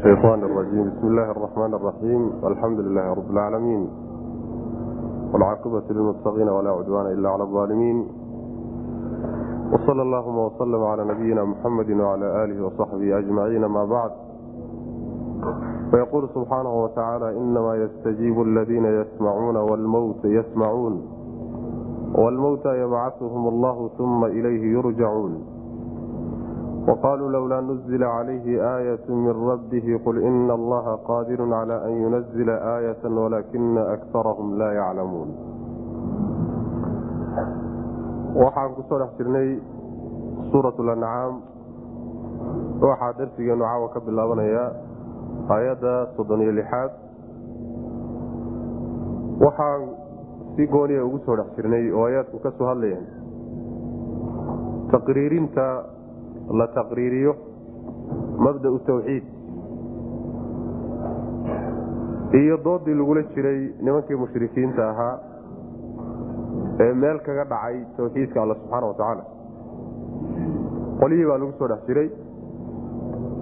الشيطان الرجيم بسم الله الرحمن الرحيم الحمد لله رب العالمين والعاقبة للمتقين ولا عدوان إلا على الظالمين وصلى اللهم وسلم على نبينا محمد وعلى آله وصحبه أجمعين ما بعد فيقول سبحانه وتعالى إنما يستجيب الذين يسمعون والموت يسمعون والموتى يبعثهم الله ثم إليه يرجعون waqaluu lowlaa nuzila calayhi aayatu min rabbihi qul ina allaha qaadirun cala an yunazila aayata walaakina akarahum laa yaclamuun waxaan ku soo dhex jirnay suurat lancaam waxaa darsigeenu caawa ka bilaabanayaa aayadda soddoniyo lixaad waxaan si gooniya ugu soo dhex jirnay oo aayaadku ka soo hadlayaan taqriirinta la taqriiriyo mabdau tawxiid. Iyo doodii lagula jiray nimankii mushrikiinta ahaa ee meel kaga dhacay tawxiidka alla subxaana wa tacaala qolyihii baa lagu soo dhex jiray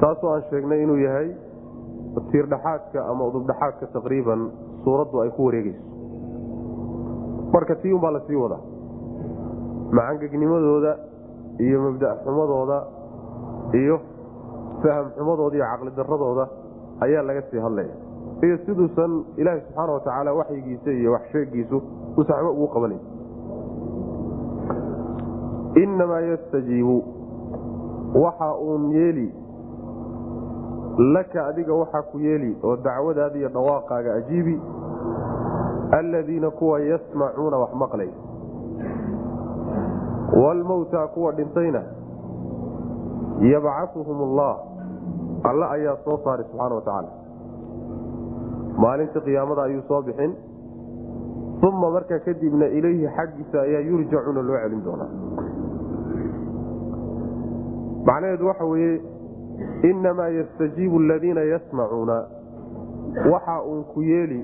taasoo aan sheegnay inuu yahay tiirdhaxaadka ama udubdhaxaadka taqriiban suuraddu ay ku wareegeyso marka tii unbaa la sii wadaa. Macangegnimadooda iyo mabda' xumadooda iyo faham xumadooda iyo caqli daradooda ayaa laga sii hadlaya. Iyo siduusan ilaahi subxaana wa tacaala waxyigiisa iyo wax sheegiisu usan waxba ugu qabanay innamaa yastajiibu waxa uun yeeli laka adiga waxaa ku yeeli oo dacwadaada iyo dhawaaqaaga ajiibi alladiina kuwa yasmacuuna wax maqlay. Waalmowtaa kuwa dhintayna yabcahuhum allah alle ayaa soo saaray subxaana wa tacaala maalinta qiyaamada ayuu soo bixin. Uma markaa kadibna ilayhi xaggiisa ayaa yurjacuuna loo celin doonaa macnaheedu waxa weeye innamaa yastajiibu aladiina yasmacuuna waxa uun ku yeeli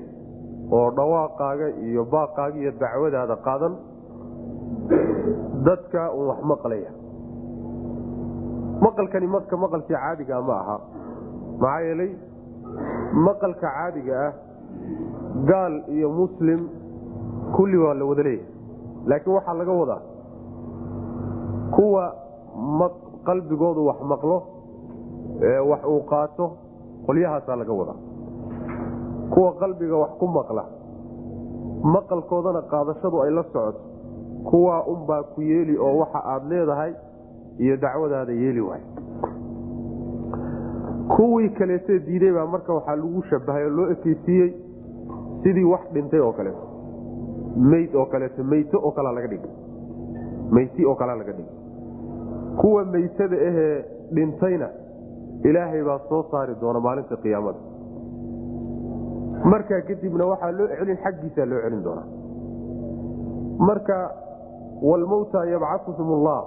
oo dhawaaqaaga iyo baaqaaga iyo dacwadaada qaadan dadka uun wax maqlaya maqalkani marka maqalkii caadigaa ma aha. Maxaa yeelay maqalka caadiga ah gaal iyo muslim kulli waa la wada leeyahay. Laakiin waxaa laga wadaa kuwa qalbigoodu wax maqlo ee wax uu qaato qolyahaasaa laga wadaa. Kuwa qalbiga wax ku maqla maqalkoodana qaadashadu ay la socoto. Kuwaa unbaa ku yeeli oo waxa aad leedahay iyo dacwadaada yeeli waay. Kuwii kaleetee diiday baa marka waxaa lagu shabahay oo loo ekeysiiyey sidii wax dhintay oo kaleeto meyd oo kaleeto meyto oo kalaa laga dhigay. Meyti oo kalaa laga dhigay. Kuwa meytada ahee dhintayna ilaahay baa soo saari doona maalinta qiyaamada. Markaa kadibna waxaa loo celin xaggiisaa loo celin doonaa. Marka walmowta yabcahuhum allah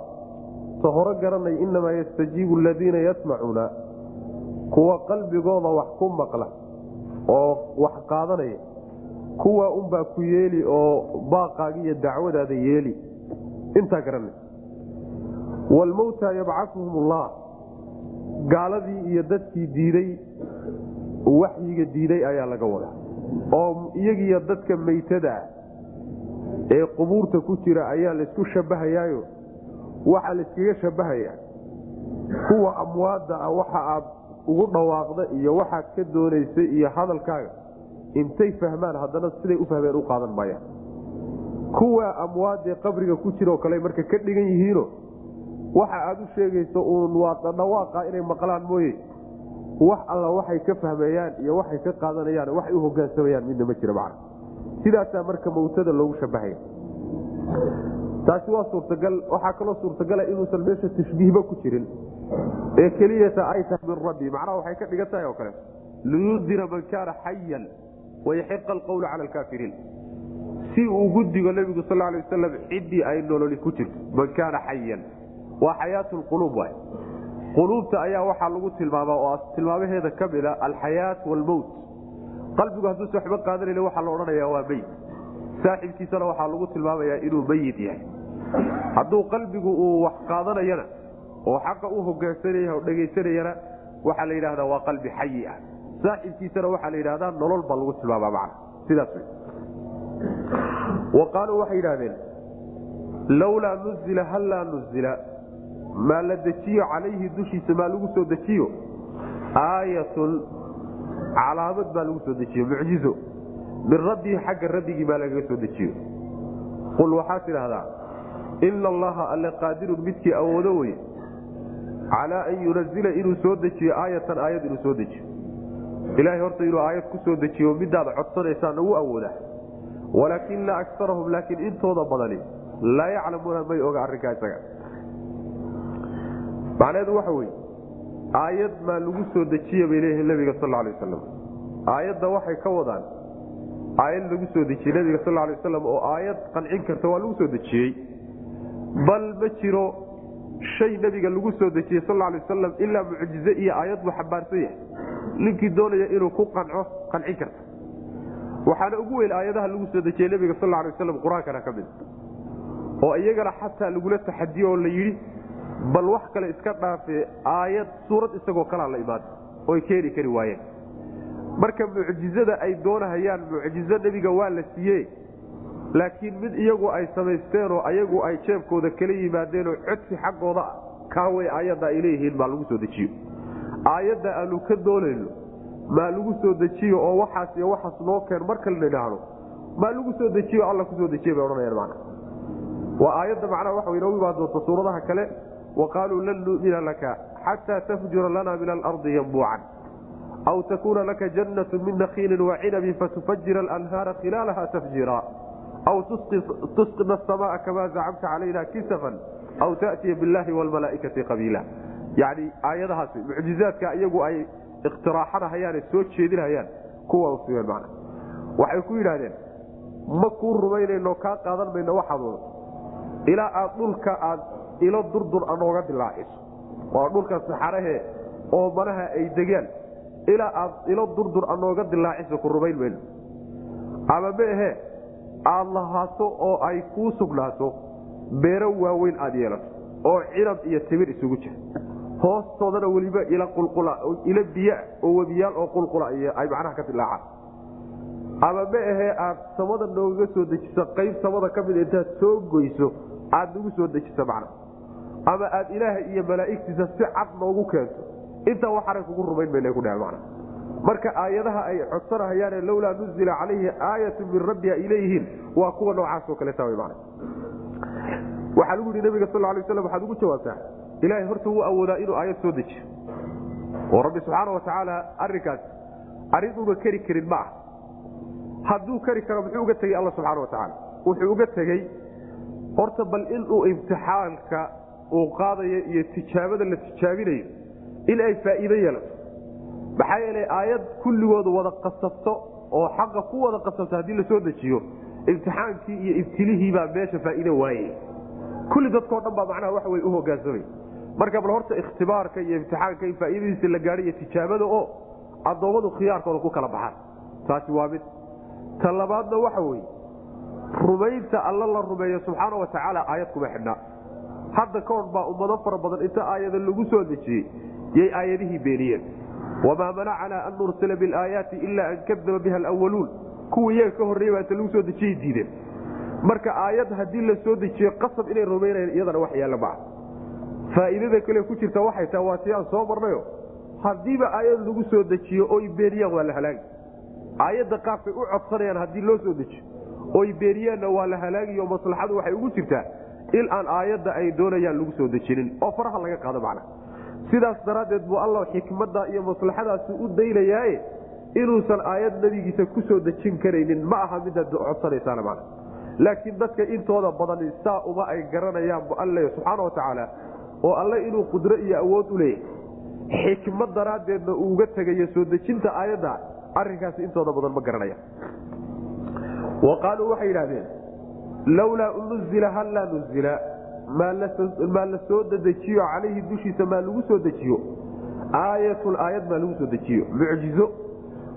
ta hore garanay inamaa yastajiibu aladiina yasmacuuna kuwa qalbigooda wax ku maqla oo wax qaadanaya kuwa unbaa ku yeeli oo baaqaaga iyo dacwadaada yeeli. Intaa garanay. Walmowta yabcahuhum allah gaaladii iyo dadkii diiday waxyiga diiday ayaa laga wadaa. Oo iyagiiyo dadka meytada ah ee qubuurta ku jira ayaa laysku shabahayaayo waxaa layskaga shabahayaa. Kuwa amwaadda ah waxa aad ugu dhawaaqda iyo waxaad ka doonaysay iyo hadalkaaga intay fahmaan haddana siday u fahmeen u qaadan maayaan kuwa amwaadee qabriga ku jiraoo kale marka ka dhigan yihiino waxa aad u sheegayso uun waa dhawaaqa inay maqlaan mooye. Wax alla waxay ka fahmayaan iyo waxay ka qaadanayaan waxay u hogaansamayaan midna ma jira macna. Sidaasaa marka mawtada loogu shabahaya taasi waa suurtagal waxaa kaloo suurtagala inuusan meesha tashbiihba ku jirin. Ee keliyata ay tahay min rabbi macnaha waxay ka dhigan tahay oo kale. Liyundira man kaana xayan wayaxiqa alqawlu cala alkaafiriin si uu gudigo nebigu sal lay wasalam ciddii ay nololi ku jirto. Man kaana xayan waa xayaat lquluub waay. Quluubta ayaa waxaa lagu tilmaamaa oo tilmaamaheeda ka mida alxayaat waalmowt qalbigu hadduusa waxba qaadanayna waxaa la odhanaya waa meyit saaxibkiisana waxaa lagu tilmaamayaa inuu meyit yahay hadduu qalbigu uu wax qaadanayana oo xaqa u hogaansanaya oo dhegaysanayana waxaa la yidhahdaa waa qalbi xayi ah. Saaxibkiisana waxaa la yidhahdaa nolol baa lagu tilmaama macna. Sidaas wa qaaluu waxay yidhahdeen lawlaa nuzila hallaa nuzila maa la dejiyo calayhi dushiisa maa lagu soo dejiyo? Aayatun calaamad baa lagu soo dejiyo mucjizo. Min rabbihi xagga rabbigii baa lagaga soo dejiyo. Qul waxaad tidhaahdaa ina allaha alle qaadirun midkii awoodo weye calaa an yunazila inuu soo dejiyo aayatan aayad inuu soo dejiyo ilaahay horta inuu aayad ku soo dejiyo midaad codsanaysaana wuu awoodaa walaakina akarahum laakiin intooda badani laa yaclamuuna may oga arrinkaa isaga macnaheedu waxa weye aayad maa lagu soo dejiya bay leeyihiin nabiga sal alay wasalam aayadda waxay ka wadaan aayad lagu soo dejiyey nabiga sal lay wasalam oo aayad qancin karta waa lagu soo dejiyey bal ma jiro shay nebiga lagu soo dejiyey sal lay wasalam ilaa mucjize iyo aayad buu xambaarsan yahay. Ninkii doonaya inuu ku qanco qancin karta. Waxaana ugu weyn aayadaha lagu soo dejiyey nebiga sal lay waslam qur'aankana ka mid oo iyagana xataa lagula taxadiyo oo la yidhi bal wax kale iska dhaafe aayad suurad isagoo kalaa la imaada oy keeni kari waayeen. Marka mucjizada ay doonahayaan mucjizo nebiga waa la siiye laakiin mid iyagu ay samaysteenoo ayagu ay jeebkooda kala yimaadeenoo codsi xaggooda kaaway aayadda ay leeyihiin maa lagu soo dejiyo. Aayadda aanu ka doonayno maa lagu soo dejiyo oo waxaas iyo waxaas noo keen marka la idhaahdo maa lagu soo dejiyo alla ku soo dejiye bay odhanayaan mana waa aayadda macnaha waxa inoogu imaan doonta suuradaha kale wa qaaluu lan nu'mina laka xataa tafjura lana min alardi yambuucan aw takuuna laka jannatu min nakhiilin wacinabin fatufajira alanhaara khilaalaha tafjira aw tusqina asamaa kama zacamta calayna kisafan aw ta'tiya billahi wlmalaaikati qabiila yani aayadahaas mucjizaadka iyagu ay ikhtiraaxanahayaane soo jeedinhayaan kuwa sugeen man waxay ku yidhahdeen ma kuu rumaynayno kaa qaadan mayno waxaad wadato ilaa aad dhulka aad ilo durdur anooga dilaaciso waa dhulka saxarahe oo manaha ay degaan ilaa aad ilo durdur anooga dilaaciso ku rumayn mayno ama meehe aad lahaato oo ay kuu sugnaato beero waaweyn aad yeelato oo cinab iyo timir isugu jira. Hoostoodana weliba ilo biy oo webiyaal oo qulqula ay macnaha ka dilaacaan ama ma ahee aad samada noogaga soo dejiso qayb samada ka mid intaad soo goyso aad nagu soo dejiso macna ama aad ilaaha iyo malaa'igtiisa si cad noogu keento. Intaa waxaanay kugu rumayn mayna ku dheheen macna marka aayadaha ay codsanahayaane lowlaa nuzila calayhi aayatu min rabbi ay waa kuwa noocaasoo kaleeta w man waxaa lagu yidhi nabiga sal lay slam waxaad ugu jawaabtaa ilaahay horta wuu awoodaa inuu aayad soo dejiyo oo rabbi subxaana wa tacaala arrinkaas arrin uga keri karin ma ah hadduu kari karo muxuu uga tegey alla subxaana wa tacaala wuxuu uga tegey horta bal inuu imtixaanka uu qaadayo iyo tijaabada la tijaabinayo in ay faa'iido yeelato maxaa yeelay aayad kulligooda wada qasabto oo xaqa ku wada qasabto haddii la soo dejiyo imtixaankii iyo ibtilihiibaa meesha faa'iido waaye. Kulli dadkao dhan baa macnaha waxa wey u hogaansamay marka bal horta ikhtibaarka iyo imtixaanka in faa'iidadiisa la gaadho iyo tijaabada oo addoommadu khiyaarkooda ku kala baxaan. Taasi waa mid. Ta labaadna waxa weye rumaynta alla la rumeeyo subxaana wa tacaala aayad kuma xidhnaa hadda ka hor baa ummado fara badan inta aayada lagu soo dejiyey yay aayadihii beeniyeen wamaa manacanaa an nursila bilaayaati ila an kadaba biha alwaluun kuwa iyaga ka horreeya baa lagu soo dejiyay diideen marka aayad haddii la soo dejiyo qasab inay rumaynayaan iyadana wax yaalla maa faa'iidada kale ku jirta waxay taha waa si aan soo marnayo haddiiba aayad lagu soo dejiyo oy beeniyaan waa la halaagi. Aayadda qaabkay u codsanayaan haddii loo soo dejiyo oy beeniyaanna waa la halaagi oo maslaxadu waxay ugu jirtaa in aan aayadda ay doonayaan lagu soo dejinin. Oo faraha laga qaado macna sidaas daraaddeed buu alla xikmadda iyo maslaxadaasi u daynayaaye inuusan aayad nebigiisa ku soo dejin karaynin. Ma aha midaad codsanaysaana macna laakiin dadka intooda badani saa uma ay garanayaan bu alle subxaana wa tacaala oo alle inuu qudro iyo awood u leeyahay. Xikmad daraaddeedna uga tegayo soo dejinta aayadda arrinkaasi intooda badan ma garanayaan. Wa qaaluu waxay yidhahdeen lowlaa nuzila hallaa nuzila maa la soo dedejiyo calayhi dushiisa maa lagu soo dejiyo? Aayatun aayad maa lagu soo dejiyo. Mucjizo.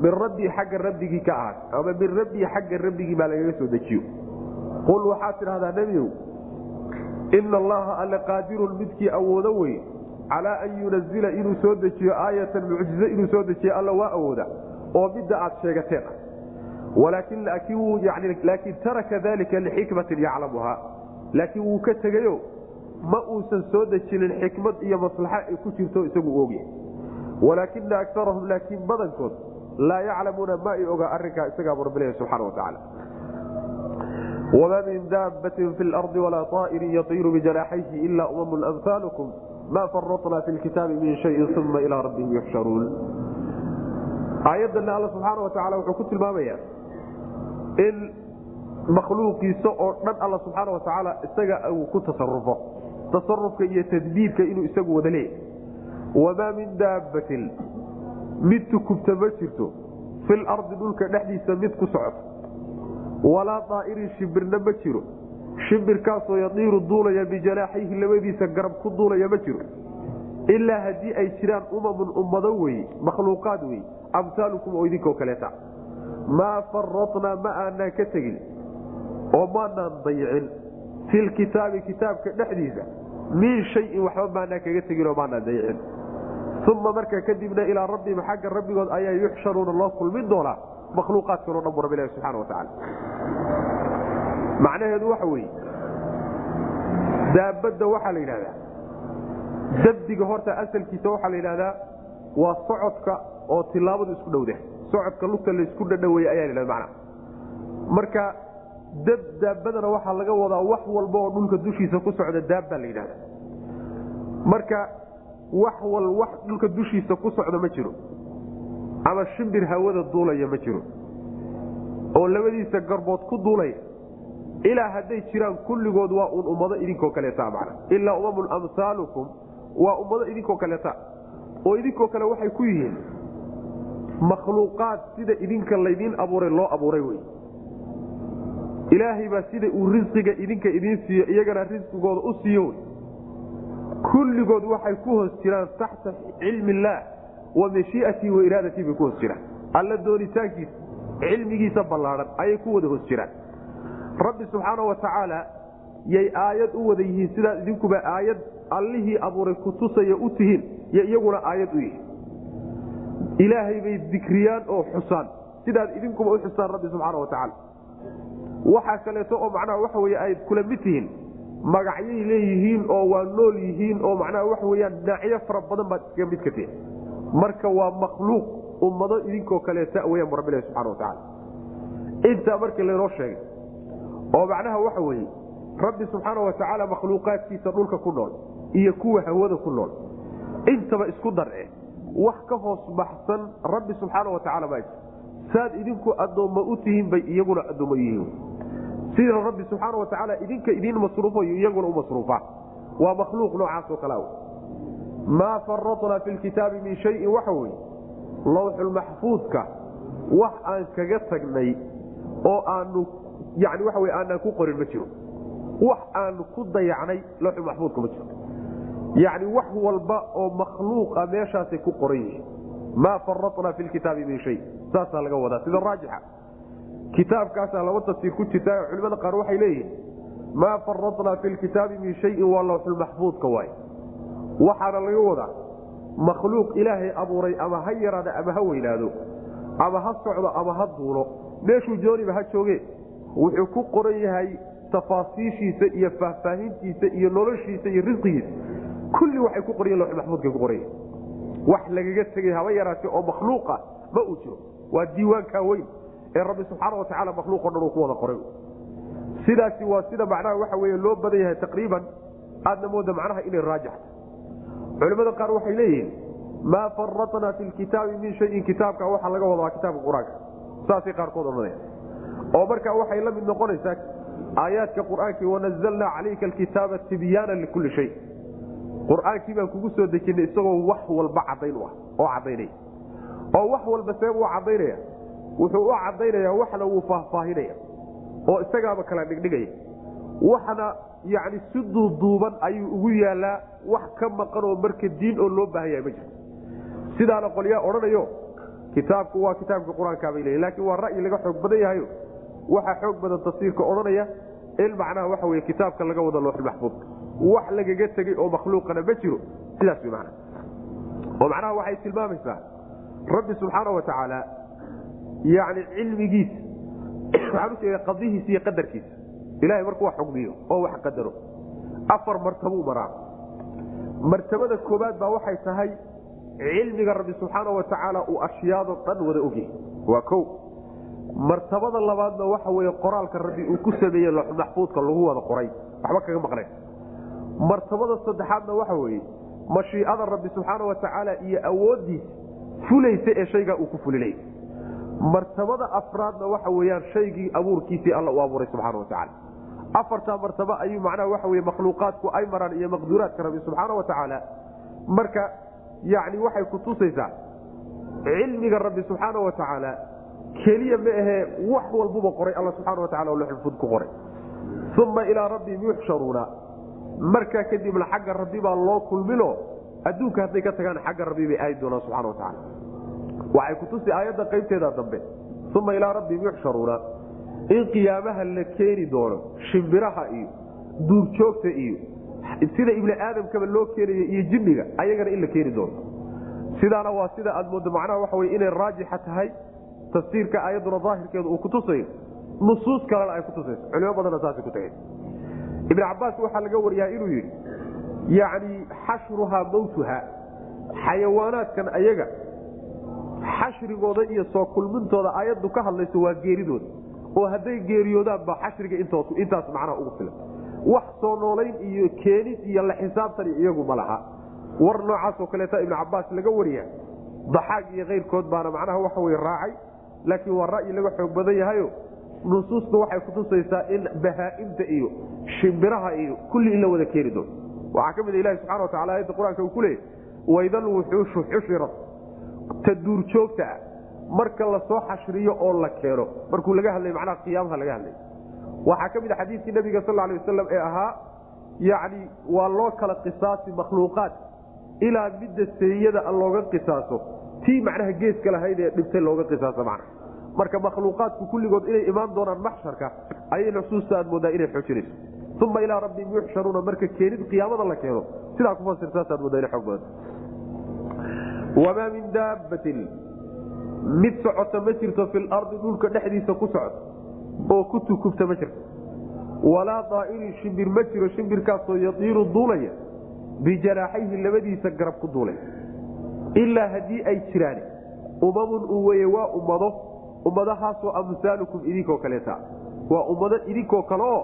Min rabbii xagga rabbigii ka ahaad. Ama min rabbii xagga rabbigii maa lagaga soo dejiyo. Qul waxaad tidhahdaa nebigow ina allaha alle qaadirun midkii awoodo wey calaa an yunazila inuu soo dejiyo aayatan mucjize inuu soo dejiyo alla waa awooda. Oo midda aad sheegateen. Ah laakin taraka dalika lixikmatin yaclamuhaa laakiin wuu ka tegayo. Ma uusan soo dejinin xikmad iyo maslaxa ay ku jirto isagu ogyahay walaakina akarahum laakiin badankood laa yaclamuuna ma ay ogaa arinkaa isagaabu rabbilahi subxana watacaala wamaa min daabatin fi lardi walaa aa'irin yatiiru bijanaaxayhi ila umamun amhaalukum ma faratna fi lkitaabi min shayin uma ilaa rabbihim yuxsharuun. Aayadana alla subxaana watacaala wuxuu ku tilmaamaya in makhluuqiisa oo dhan alla subxaana watacaala isaga uu ku tasarufo tasarufka iyo tadbiirka inuu isagu wada leeyahy wamaa min daabbatin mid tukubta ma jirto. Fil ardi dhulka dhexdiisa mid ku socoto walaa daa'irin shimbirna ma jiro. Shimbirkaasoo yadiiru duulaya bijanaaxayhi labadiisa garab ku duulaya ma jiro. Ilaa haddii ay jiraan umamun ummado weye makhluuqaad wey amhaalukum oo idinkoo kaleeta. Maa faratnaa ma aanaan ka tegin oo maanaan dayicin. Filkitaabi kitaabka dhexdiisa min shayin waxba maanaan kaga tegin oo maanaan dayicin. Uma markaa kadibna ilaa rabbihim xagga rabbigood ayaa yuxsharuuna loo kulmin doonaa makhluuqaadkan o dhan bu rabbilahi subxana wa tacaala. Macnaheedu waxa weeye daabadda waxaa la yidhahdaa dabdiga horta asalkiisa waxaa la yidhahdaa waa socodka oo tilaabadu isku dhowda socodka lugta laysku dhadhaweeye ayaa la yhahda macnaha marka dab daabadana waxaa laga wadaa wax walba oo dhulka dushiisa ku socda daab baa la yidhahda marka wax wal wax dhulka dushiisa ku socda ma jiro. Ama shimbir hawada duulaya ma jiro. Oo labadiisa garbood ku duulaya. Ilaa hadday jiraan kulligood waa uun ummado idinkoo kaleeta macna. Ilaa umamun amhaalukum waa ummado idinkoo kaleeta oo idinkoo kale waxay ku yihiin makhluuqaad sida idinka laydiin abuuray loo abuuray wey ilaahay baa sida uu risqiga idinka idiin siiyo iyagana risqigooda u siiyo. Kulligood waxay ku hoos jiraan taxta cilmi illaah wa mashiiatii wa iraadatii bay ku hoos jiraan. Alla doonitaankiisa cilmigiisa ballaadhan ayay ku wada hoos jiraan. Rabbi subxaana wa tacaala yay aayad u wada yihiin sidaad idinkuba aayad allihii abuuray kutusaya u tihiin yo iyaguna aayad u yihiin. Ilaahay bay dikriyaan oo xusaan. Sidaad idinkuba u xusaan rabbi subxaana wa tacaala waxaa kaleeto oo macnaha waxa wey ay kula mid tihiin magacyay leeyihiin oo waa nool yihiin oo macnaha waxa weyaan dhinacyo fara badan baad iskaga mid ka tihin marka waa makhluuq ummado idinkoo kaleeta weyaan bu rabbilahi subxana wa tacaala. Intaa markii laynoo sheegay oo macnaha waxa weeye rabbi subxaana wa tacaala makhluuqaadkiisa dhulka ku nool iyo kuwa hawada ku nool intaba isku darce wax ka hoos baxsan rabbi subxaana wa tacala ma saad idinku addoomma u tihiin bay iyaguna addoommo yihiin sida rabbi subxaana wa tacaala idinka idiin masruufayo iyaguna u masruufa. Waa makhluuq noocaasoo kala maa faratnaa fi lkitaabi min shayin waxa weye lawxulmaxfuudka wax aan kaga tagnay oo aanu yani waxa wey aanaan ku qorin ma jiro. Wax aanu ku dayacnay lawxulmaxfuudka ma jiro. Yacni wax walba oo makhluuqa meeshaasay ku qoran yihiin. Maa faratnaa fi lkitaabi min shay saasaa laga wadaa sida raajixa kitaabkaasaa laba tafsiir ku jirta culimada qaar waxay leeyihiin maa faratnaa fi lkitaabi min shayin waa lawxulmaxfuudka waay. Waxaana laga wadaa makhluuq ilaahay abuuray ama ha yaraado ama ha weynaado ama ha socdo ama ha duulo meeshuu jooniba ha jooge wuxuu ku qoran yahay tafaasiishiisa iyo faahfaahintiisa iyo noloshiisa iyo risqigiisa. Kulli waxay ku qoran lawxulmaxfuudkay ku qoran yahin wax lagaga tegay haba yaraate oo makhluuqa ma uu jiro. Waa diiwaankaa weyn ee rabbi subxaana wa tacala makhluuqo dhan ku wada qoray. Sidaasi waa sida macnaha waxa weye loo badan yahay taqriiban aadna mooda macnaha inay raajixta culimada qaar waxay leeyihiin maa faratnaa fi lkitaabi min shayin kitaabka waxaa laga wadaa kitaabka qur'aanka. Saasay qaarkood odhanaya oo markaa waxay la mid noqonaysaa aayaadka qur'aankii wanazalnaa calayka alkitaaba tibyaana likulli shay. Qur'aankii baan kugu soo dejinay isagoo wax walba cadayn u ah oo cadaynaya oo wax walba see uu cadaynaya wuxuu u cadaynaya waxna wuu faahfaahinaya oo isagaaba kala dhigdhigaya. Waxna yani si duuduuban ayuu ugu yaalaa wax ka maqan oo marka diin oo loo baahan yahay ma jirto sidaana qolyaa odhanayo kitaabku waa kitaabka qur'aanka bay leeyiin laakiin waa ra'yi laga xoog badan yahayo. Waxaa xoog badan tafsiirka odhanaya in macnaha waxa weye kitaabka laga wada looxulmaxfuudka wax lagaga tegey oo makhluuqana ma jiro sidaas man oo macnaha waxay tilmaamaysaa rabbi subxaana wa tacaala yani cilmigiisa waxaan ujeeda qadihiisa iyo qadarkiisa ilahay markuu wax xugmiyo oo wax qadaro. Afar martabuu maraa martabada koobaad baa waxay tahay cilmiga rabbi subxaana wa tacaala uu ashyaado dhan wada ogyahay waa o martabada labaadna waxa weye qoraalka rabbi uu ku sameeye maxfuudka lagu wada qoray. Waxba kaga maqleen. Martabada saddexaadna waxa weye mashiicada rabbi subxaana wa tacaala iyo awoodiisa fulaysa ee shaygaa uu ku fulinay martabada afraadna waxa weyaan shaygii abuurkiisii alla u abuuray subxaana wa tacaala. Afartaa martaba ayuu macnaha waxa weye makhluuqaadku ay maraan iyo maqduuraadka rabbi subxaana wa tacaala. Marka yani waxay kutusaysaa cilmiga rabbi subxaana wa tacaala keliya ma ahee wax walbuba qoray alla subxana wa tacala oo lxulfud ku qoray. Uma ilaa rabbihim yuxsharuuna. Markaa kadibna xagga rabbi baa loo kulmino adduunka hadday ka tagaan xagga rabbi bay aadi doonaan subxana wa tacaala waxay kutusi aayadda qaybteeda dambe. Uma ilaa rabbihim yuxsharuuna. In qiyaamaha la keeni doono shimbiraha iyo duurjoogta iyo sida ibni aadamkaba loo keenayo iyo jinniga ayagana in la keeni doono. Sidaana waa sida aad moodo macnaha waxa wey inay raajixa tahay tafsiirka aayadduna daahirkeedu uu kutusayo nusuus kalena ay kutusayso culimo badanna saasay ku tageen. Ibn cabaas waxaa laga wariyaa inuu yidhi yacni xashruhaa mawtuha xayawaanaadkan ayaga xashrigooda iyo soo kulmintooda aayaddu ka hadlayso waa geeridooda. oo hadday geeriyoodaanba xashriga intaas macnaha ugu filan. wax soo noolayn iyo keenid iyo la xisaabtan iyagu ma laha. war noocaasoo kaleeta ibnu cabaas laga wariya daxaag iyo keyrkood baana macnaha waxa wey raacay. laakiin waa ra'yi laga xoog badan yahayo. nusuusta waxay kutusaysaa in bahaa'imta iyo shimbiraha iyo kulli in la wada keeni doono. waxaa ka mid ilahi subxana watacala ayadda qur'aanka uu ku leeyay waydal wuxuushu xushirat ta duurjoogta ah marka la soo xashriyo oo la keeno. Markuu laga hadlay macnaha qiyaamaha laga hadlay. Waxaa ka mid a xadiidkii nabiga sal alay wasalam ee ahaa yacni waa loo kala qisaasi makhluuqaad. Ilaa midda seeyada looga qisaaso. Tii macnaha geeska lahayd ee dhibtay looga qisaaso macna marka makhluuqaadku kulligood inay imaan doonaan maxsharka ayay nusuusta aad moodaa inay xoojinayso. Uma ilaa rabbihim yuxsharuuna marka keenid qiyaamada la keeno sidaa ku fasirtaasaad moodaa ina xoog badan wamaa min daabbatin mid socota ma jirto fi lardi dhulka dhexdiisa ku socota oo ku tukubta ma jirto walaa daa'irin shimbir ma jiro shimbirkaasoo yatiiru duulaya bijanaaxayhi labadiisa garab ku duulay ilaa haddii ay jiraan umamun uu weye waa ummado ummadahaasoo amsaalukum idinkoo kaleeta waa ummado idinkoo kale oo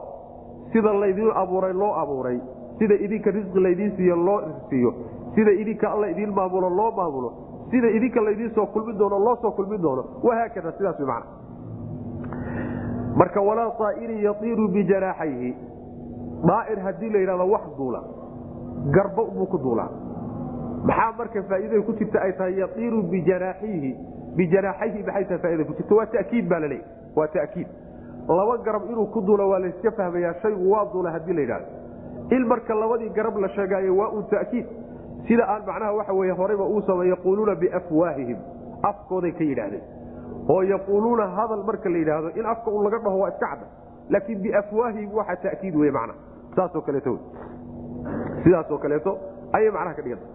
sida laydin abuuray loo abuuray sida idinka risqi laydiin siiyo loo siiyo sida idinka alla idiin maamulo loo maamulo sida idinka laydiin soo kulmin doono loo soo kulmin doono wahaakada sidaas man marka walaa aa'irin yaiiru bijanaaxayhi daair haddii la yidhahdo wax duula garba buu ku duulaa maxaa marka faa'iidada ku jirta ay tahay yaiiru bijanaaxihi bijanaaxayhi maxay tahay faaida ku jirta? Waa takiid baa laleeyahy waa takiid. Laba garab inuu ku duulo waa layska fahmayaa shaygu waa duula haddii la yidhahdo. In marka labadii garab la sheegaayo waa un takiid sida aan macnaha waxa weye horeyba uu samey yaquuluuna biafwaahihim. Afkooday ka yidhaahdeen. Oo yaquuluuna hadal marka la yidhaahdo in afka un laga dhaho waa iska cadda. Laakiin biafwaahihim waxa takiid wey mana saasoo kaleeto. Sidaasoo kaleeto ayay macnaha ka dhiganta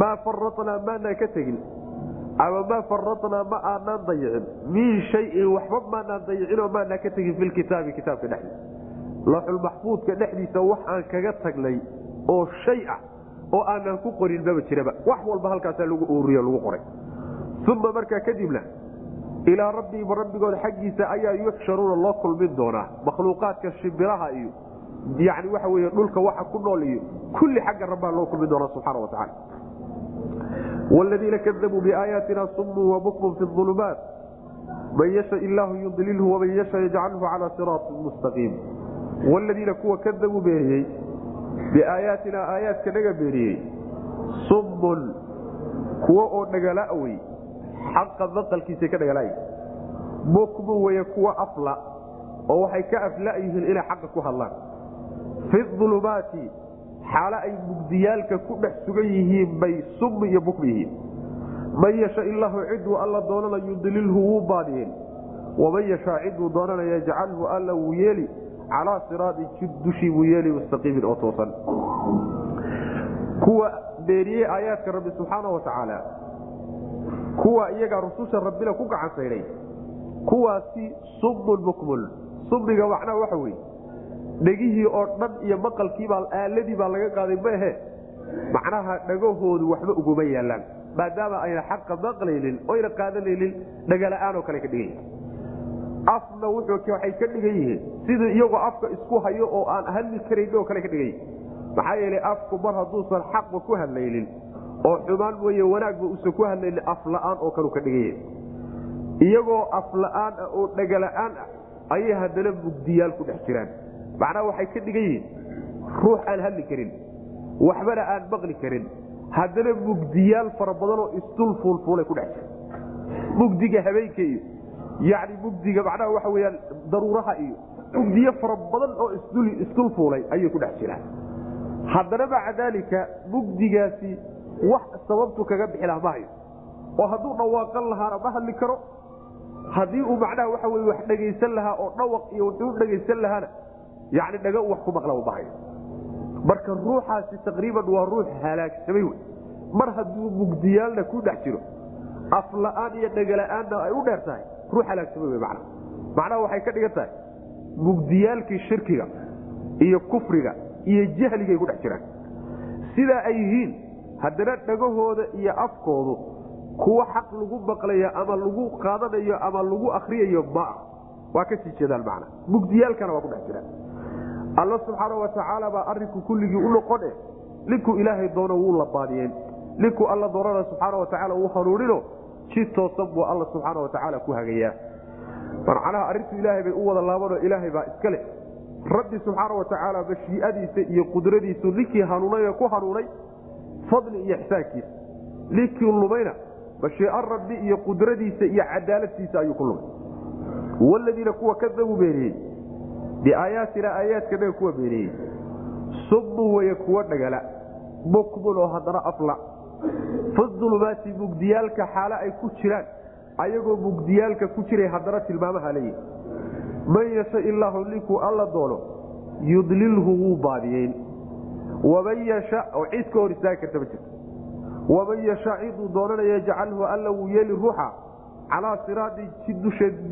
maa faratnaa maanaan ka tegin. Ama maa faratnaa ma aanaan dayicin. Min shayin waxba maanaan dayicinoo maanaan ka tegin filkitaabi kitaabka dhexdiisa. Laxulmaxfuudka dhexdiisa wax aan kaga tagnay oo shay ah oo aanan ku qorin maba jiraba. Wax walba halkaasaa lagu uuriyo lagu qoray. Uma markaa kadibna ilaa rabbihim rabbigooda xaggiisa ayaa yuxsharuuna loo kulmin doonaa. Makhluuqaadka shimbiraha iyo yani waxa wey dhulka waxa ku nool iyo kulli xagga rabbaa loo kulmin doonaa subxana watacaala wladiina kadabuu biaayaatina sumun wabukmun fi ulumaat man yasha illaahu yudlilhu waman yasha yajcalhu calaa siraatin mustaqiim. Wladiina kuwa kadabuu beeniyey biaayaatina aayaadka naga beeniyey summun kuwa oo dhagalawey xaqa maqalkiisa ka dhagalaay bukmu weye kuwa afla oo waxay ka afla yihiin inay xaqa ku hadlaan. Fi ulumaati xaalo ay mugdiyaalka ku dhex sugan yihiin bay sum iyo bukm yihiin. Man yasha ilaahu ciduu alla doonana yudlilhu wuu baadiyeen. Waman yashaa ciduu doonana yajcalhu alla wuu yeeli calaa siraatin jid dushii buu yeeli mustaqiimin oo toosan. Kuwa beeniyey aayaadka rabbi subxaana wa tacaala. Kuwa iyagaa rususha rabbina ku gacan saydhay. Kuwaasi sumun mukmul. Summiga macnaha waxa weye dhegihii oo dhan iyo maqalkiibaa aaladii baa laga qaaday maehe macnaha dhagahoodu waxba uguma yaalaan maadaama ayna xaqa maqlaynin oyna qaadanaynin dhagala'aan oo kale ka dhigan yihiin afna waxay ka dhigan yihiin. Sidii iyagoo afka isku hayo oo aan hadli karayn oo kale ka dhigan maxaa yeelay afku mar hadduusan xaqba ku hadlaynin oo xumaan mooye wanaagba uusan ku hadlaynin afla'aan oo kalu ka dhigan yahay iyagoo afla'aan ah oo dhagala'aan ah ayay haddana mugdiyaal ku dhex jiraan. Macnaha waxay ka dhigan yihiin ruux aan hadli karin waxbana aan maqli karin. Haddana mugdiyaal fara badanoo isdul fuulfuulay ku dhex jira. Mugdiga habeenka iyo yani mugdiga macnaha waxa weyaan daruuraha iyo mugdiyo fara badan oo isdul fuulay ayay ku dhex jiraan. Haddana maca daalika mugdigaasi wax sababtu kaga bixi laha ma hayo. Oo hadduu dhawaaqan lahaana ma hadli karo. Haddii uu macnaha waxa wey wax dhegaysan lahaa oo dhawaq iyo wuxuu dhegaysan lahaana yani dhaga wax ku maqla ma hayo. Marka ruuxaasi taqriiban waa ruux halaagsamay wey. Mar hadduu mugdiyaalna ku dhex jiro afla'aan iyo dhagala'aanna ay u dheer tahay ruux halaagsamay wey macnaha waxay ka dhigan tahay mugdiyaalkii shirkiga iyo kufriga iyo jahligay ku dhex jiraan. Sidaa ay yihiin haddana dhagahooda iyo afkoodu kuwa xaq lagu maqlayo ama lagu qaadanayo ama lagu akriyayo maa waa ka sii jeedaan macna. Mugdiyaalkana waa ku dhex jiraan. Alla subxaana wa tacaala baa arinku kulligii u noqone ninkuu ilaahay doono wuu la baadiyeen. Ninkuu alla doonana subxaana wa tacaala uu hanuunino si toosan buu alla subxaana wa tacaala ku hagayaa. Macnaha arrintu ilaahay bay u wada laabanoo ilaahay baa iska leh. Rabbi subxaana wa tacaala mashiiadiisa iyo qudradiisu ninkii hanuunay ku hanuunay fadli iyo ixsaankiisa ninkii lumayna mashiica rabbi iyo qudradiisa iyo cadaaladtiisa ayuu ku lumay. Waladiina kuwa kadabuu beeniyey biaayaatina aayaadkanaga kuwa beeniyey subbu weye kuwa dhagala bukmun oo haddana afla fi dulumaati mugdiyaalka xaale ay ku jiraan ayagoo mugdiyaalka ku jiray haddana tilmaamaha leeyihi man yasha illaahu ninkuu alla doono yudlilhu wuu baadiyeyn. Waman yasha oo cid ka hor istaagi karta ma jirto. Waman yasha ciduu doonana yajcalhu alla wuu yeeli ruuxa calaa siraadi jid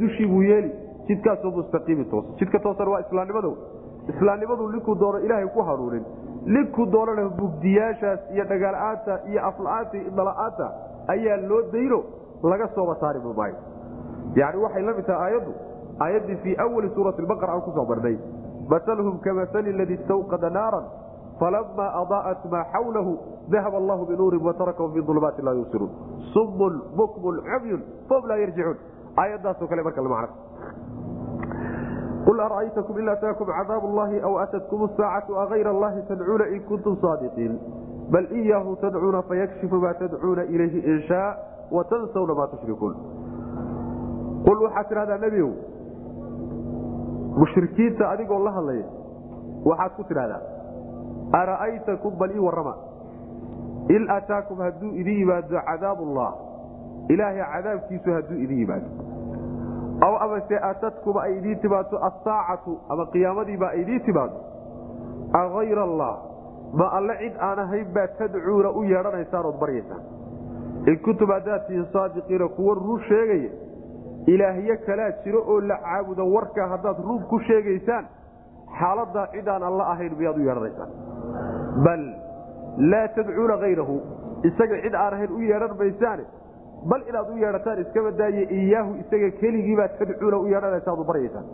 dushii buu yeeli. Jidkaasoo mustaqiimi toosan. Jidka toosan waa islaamnimadu ninkuu doono ilaahay ku hanuunin ninkuu doonana mugdiyaashaas iyo dhagaala'aanta iyo afla'aanta iyo idala'aanta ayaa loo dayno laga sooba saari maayo. Yani waxay la mid tahay aayaddu aayaddii fii awali suurati baqara aan ku soo marnay masalhum kamasali ladii istawqada naaran falamaa adaa'at maa xawlahu dahab allahu binuurin watarakahum fi ulumaati laa yusiruun sumun bukmun cumyun fahum laa yarjicuun aayaddaasoo kale marka macna qul ara'aytakum in ataakum cadaab llahi aw atatkum saacatu agayra allahi tadcuuna in kuntum saadiqiin bal iyaahu tadcuuna fayakshifu maa tadcuuna ilayhi in shaa watansawna maa tushrikuun qul waxaad tidhahdaa nebigow mushrikiinta adigoo la hadlaya waxaad ku tidhahdaa ara'aytakum bal ii warrama in ataakum hadduu idin yimaado cadaabullah ilaahay cadaabkiisu hadduu idin yimaado aw amase atadkuma ay idiin timaado asaacatu ama qiyaamadiiba ay idiin timaado agayra allah ma alle cid aan ahayn baa tadcuuna u yeedhanaysaan ood baryaysaan. In kuntum haddaad saadiqiina kuwa run sheegaya ilaahyo kalaa jiro oo la caabudo warkaa haddaad run ku sheegaysaan xaaladaa cidaan alla ahayn miyaad u yeedhanaysaan. Bal laa tadcuuna hayrahu isaga cid aan ahayn u yeedhan maysaane bal inaad u yeedhataan iskaba daaye iyaahu isaga keligiibaa tadcuuna u yeedhanaysaad u baryaysaan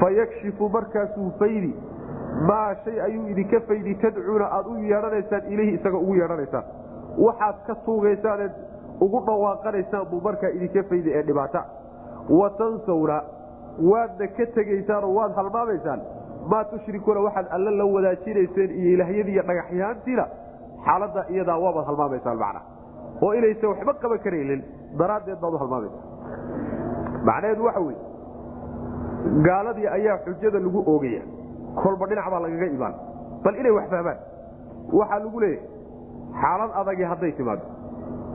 fayakshifu markaasuu faydi. Maa shay ayuu idinka faydi tadcuuna aad u yeedhanaysaan ilayhi isaga ugu yeedhanaysaan. Waxaad ka tuugaysaaneed ugu dhawaaqanaysaan buu markaa idinka faydi ee dhibaata. Wa tansawna waadna ka tegaysaanoo waad halmaamaysaan maa tushrikuuna waxaad alla la wadaajinayseen iyo ilaahyadii iyo dhagaxyaantiina. Xaaladda iyadaa waabaad halmaamaysaan macna oo inaysan waxba qaban karaynin daraaddeed baad u halmaamaysaa macnaheedu waxa weye gaaladii ayaa xujada lagu oogaya. Kolba dhinac baa lagaga imaan. Bal inay wax fahmaan waxaa lagu leeyahay xaalad adagi hadday timaado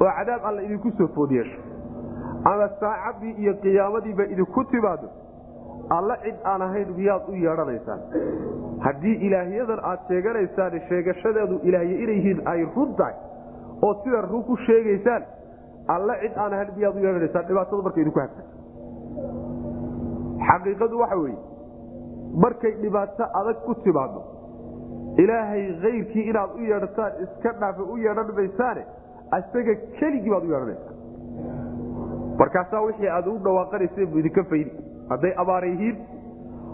oo cadaab alla idinku soo food ama saacadii iyo qiyaamadiiba idinku timaado alla cid aan ahayn miyaad u yeedhanaysaan. Haddii ilaahyadan aad sheeganaysaan sheegashadeedu ilaahye inay yihiin ay run tahay oo sida run ku sheegaysaan alla cid aan miyaad u yeedhanaysaan? Dhibaatada markay idinku hagta xaqiiqadu waxa weeye markay dhibaato adag ku timaado ilaahay kayrkii inaad u yeedhataan iska dhaafa u yeedhan maysaane isaga keligii baad u yeedhanaysaan. Markaasaa wixii aad ugu dhawaaqanayseen buu idinka faydi. Hadday abaara yihiin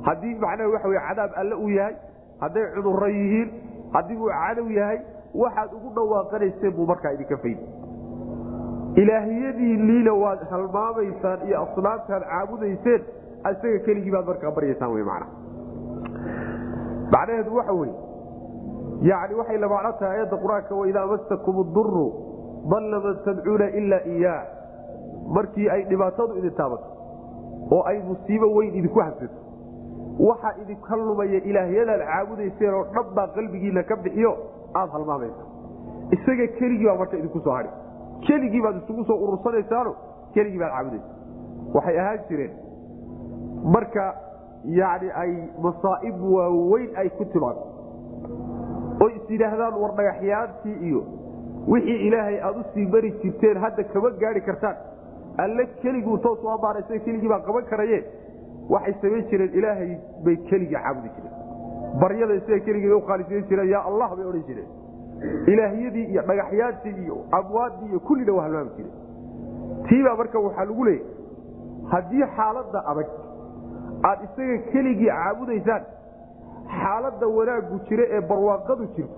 haddii macnaha waxa wey cadaab alle uu yahay hadday cudurro yihiin haddii uu cadow yahay waxaad ugu dhawaaqanayseen buu markaa idinka faydi ilaahiyadiinniina waad halmaamaysaan iyo asnaamtaad caabudayseen isaga keligii baad markaa baryaysaan wy man macnaheedu waxa weye yani waxay la macno tahay aayadda qur'aanka waidaa masakum duru dalla man tadcuuna ilaa iyaa markii ay dhibaatadu idin taabato oo ay musiibo weyn idinku hasito waxaa idinka lumaya ilaahyadaad caabudayseen oo dhan baa qalbigiina ka bixiyo aad halmaamaysa isaga keligii baa marka idinku soo hadhi keligii baad isugu soo urursanaysaano keligii baad caabudaysa waxay ahaan jireen marka yani ay masaa'ib waaweyn ay ku timaado oo is yidhaahdaan war dhagaxyaantii iyo wixii ilaahay aad u sii mari jirteen hadda kama gaari kartaan. Alle keliguu toos u ammaanaysa keligii baa qaban karaye waxay samayn jireen ilaahay bay keligii caabudi jireen baryada isaga keligii u qaalisiin jireen yaa allah bay odhan jireen. Ilaahyadii iyo dhagaxyaantii iyo amwaadii iyo kullina waa halmaami jireen tiibaa marka waxaa lagu leeyay haddii xaaladda adag aad isaga keligii caabudaysaan xaaladda wanaaggu jira ee barwaaqadu jirto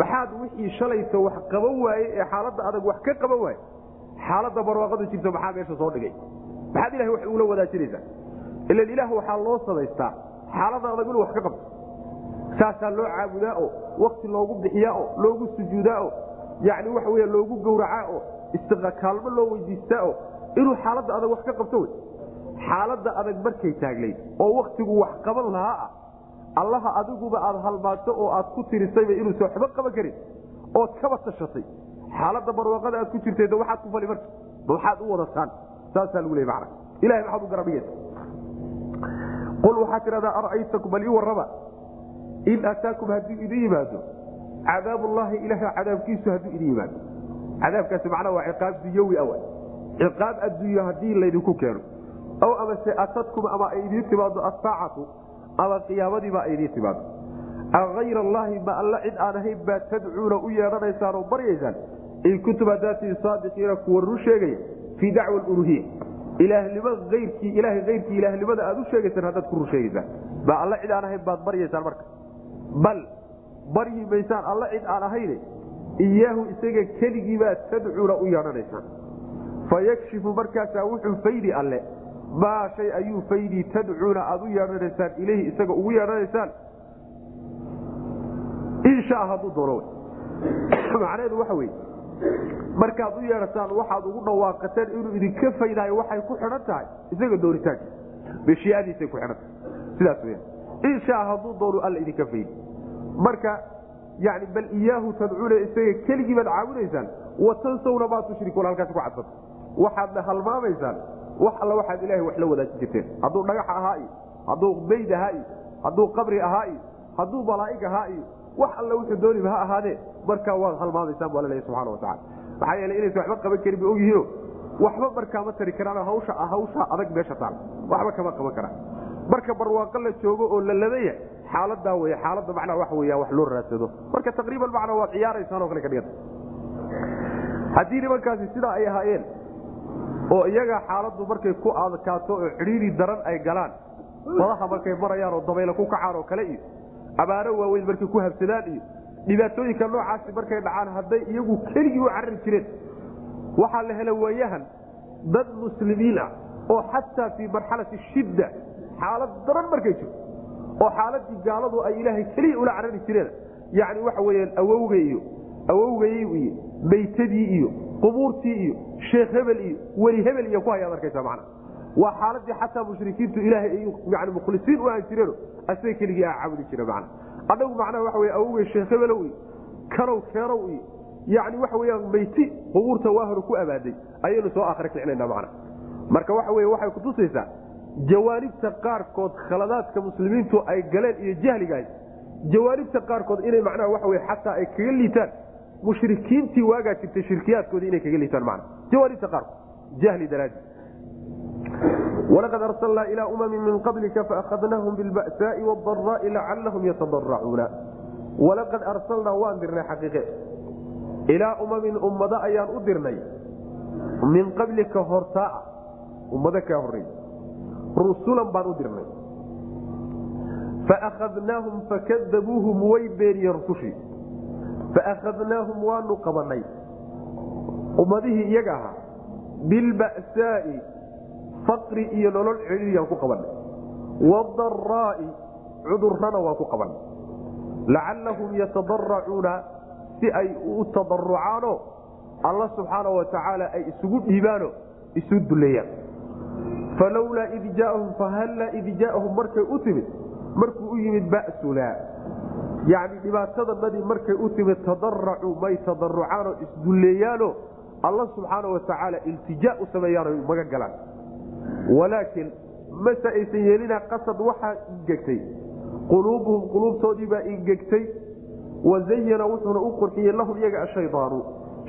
maxaad wixii shalayta wax qaban waaye ee xaaladda adag wax ka qaban waaye xaaladda barwaaqadu jirto maxaa meesha soo dhigay? Maxaad ilahay wax ugula wadaajinaysaa? Ilan ilaah waxaa loo samaystaa xaaladda adag wax ka qabto saasaa loo caabudaa oo wakti loogu bixiyaa oo loogu sujuudaa oo yani waxa wey loogu gowracaa oo istiqakaalmo loo weydiistaa oo inuu xaaladda adag wax ka qabto wey. Xaaladda adag markay taaglayd oo waktigu wax qaban lahaa ah allaha adiguba aad halmaanto oo aad ku tirisayba inuusa waxba qaban karin ood kaba tashatay. Xaaladda barwaaqada aad ku jirtay waxaad ku fali marka waxaad u wadataan saasaa lagu leey mana ilahay maxaad u garabhigaysa qul waxaad tidhahdaa ara'aytakum bal ii warraba in ataakum hadduu idin yimaado cadaabullaahi ilaah cadaabkiisu hadduu idin yimaado cadaabkaasi macnaa waa ciqaab dunyawi awa ciqaab adduunyo haddii laydinku keeno aw amase atadkum ama ay idiin timaado asaacatu ama qiyaamadiiba ay idiin timaado ayr allaahi ma alla cid aan ahayn baa tadcuuna u yeedhanaysaan oo baryaysaan in kuntum hadaatii saadiqiina kuwa run sheegaya fii dacwa uluhiya ilaahnimo ayrkii ilahay ayrkii ilaahnimada aad u sheegaysaan haddaad ku run sheegaysaan ma alla cid aan ahayn baad baryaysaan marka bal baryi maysaan alla cid aan ahayne iyaahu isaga keligiibaad tadcuuna u yeedhanaysaan fayakshifu markaasaa wuxuu faydi alle. Maa shay ayuu faydii tadcuuna aad u yeedhanaysaan ilayhi isaga ugu yeedhanaysaan insha hadduu doono macnaheedu waxa weye markaad u yeedhataan waxaad ugu dhawaaqateen inuu idinka faydaayo waxay ku xidhan tahay isaga dooritaankiisa beshiyaadiisay ku xidhan tahay. Sidaas weya insha hadduu doonu alla idinka faydi marka yani bal iyaahu tadcuuna isaga keligii caabudaysaan watansawna maa tushrikuun halkaas ku cadfata waxaadna halmaamaysaan wax alla waxaad ilahay wax la wadaajin jirteen. Hadduu dhagax ahaa iyo hadduu bayd ahaa iyo hadduu qabri ahaa iyo hadduu malaa'ig ahaa iyo wax alla wuxuu dooniba ha ahaadee markaa waad halmaamaysaan bu alla leeya subxana watacala maxaa yeele inaysa waxba qaban karin ba ogyihiino waxba markaa ma tari karaan hawsha adag meesha taal. Waxba kama qaban karaan. Marka barwaaqo la joogo oo la ladaya xaaladaa wey xaaladda macnaa waxa weya wax loo raadsado. Marka taqriiban macnaa waad ciyaaraysaan kale ka dhiganta haddii nimankaasi sidaa ay ahaayeen oo iyaga xaaladdu markay ku adkaato oo cidhiiri daran ay galaan badaha markay marayaan oo dabayla ku kacaan oo kale iyo abaaro waaweyn markay ku habsadaan iyo dhibaatooyinka noocaasi markay dhacaan hadday iyagu keligii u carari jireen waxaa la hela waayahan dad muslimiin ah oo xataa fii marxalati shidda xaalad daran markay jirto oo xaaladii gaaladu ay ilaahay keliya ula carari jireen. Yani waxa weyaan awowga iyo awowgay iyo baytadii iyo qubuurtii iyo sheekh hebel iyo weli hebel iyo ku hayaad arkaysa mana waa xaaladii xataa mushrikiintu ilaahay ay mukhlisiin u ahan jireeno asaga keligii a caabudi jire mana anagu macnaha waxa wey awowgay sheekh hebelow iyo kanow keenow iyo yani waxa weyaan bayti qubuurta waa hore ku abaaday ayaynu soo akhri kicinayna mana marka waxa wey waxay kutusaysaa jawaanibta qaarkood khaladaadka muslimiintu ay galeen iyo jahligaas jawaanibta qaarkood inay macnaha waxa wey xataa ay kaga liitaan mushrikiintii waagaa jirtay shirkiyaadkoodii inay kaga liitaan mana jawaanibta qaarkood jahli daraadi walaqad arsalnaa ilaa umamin min qablika faahadnaahum bilba'saai wاdaraai lacalahum yatadaracuuna walaqad arsalnaa waan dirnay xaqiiqe. Ilaa umamin ummado ayaan u dirnay. Min qablika hortaa ummado kaa horey rusulan baan u dirnay. Faahadnaahum fakadabuuhum way beeniyeen rusushii. Faahadnaahum waanu qabanay ummadihii iyaga ahaa bilba'saai faqri iyo nolol celiyaan ku qabanay wadaraa'i cudurrana waan ku qabanay lacallahum yatadaracuuna si ay u tadarucaanoo alla subxaana wa tacaala ay isugu dhiibaano isu duleeyaan falowlaa id jaaahum fahallaa id jaaahum markay u timid markuu u yimid ba'sunaa yacni dhibaatadanadii markay u timid tadaracuu may tadarucaanoo isdulleeyaano alla subxaana wa tacaala iltijaa u sameeyaano maga galaan walaakin mase aysan yeelina qasad waxaa ingegtay quluubuhum quluubtoodii baa ingegtay wazayana wuxuuna u qurxiyey lahum iyaga ashayaanu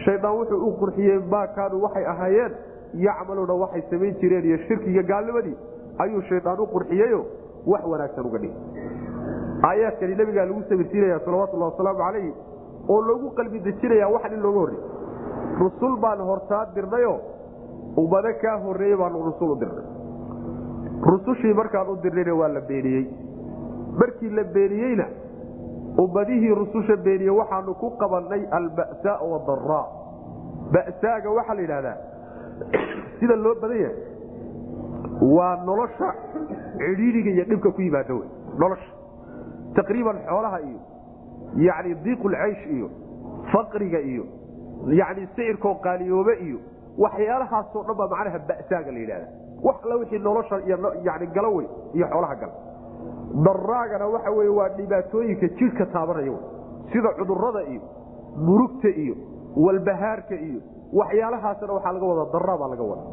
shayaan wuxuu u qurxiyey maa kaanuu waxay ahaayeen yacmaluuna waxay samayn jireen iyo shirkiga gaalnimadii ayuu shayaan u qurxiyeyo wax wanaagsan uga dhigay. Aayaadkani nabigaa lagu sabirsiinaya salawatullah wasalaamu calayh oo loogu qalbi dejinaya waxan in looga horrey rusul baan hortaa dirnayo ummado kaa horeeyey baanu rusul u dirnay. Rusushii markaan u dirnayna waa la beeniyey. Markii la beeniyeyna ummadihii rususha beeniye waxaanu ku qabannay alba'saa wadaraa ba'saaga waxaa la yidhahdaa sida loo badan yahay waa nolosha cidhiidhiga iyo dhibka ku yimaada wey nolosha. Taqriiban xoolaha iyo yacni diiqulcaysh iyo faqriga iyo yacni sicirkoo qaaliyoobe iyo waxyaalahaasoo dhan baa macnaha ba'saaga la yidhahda wax alla wixii nolosha yani galo wey iyo xoolaha gala daraagana waxa wey waa dhibaatooyinka jidhka taabanaya sida cudurrada iyo murugta iyo walbahaarka iyo waxyaalahaasna waxaa laga wada daraa baa laga wada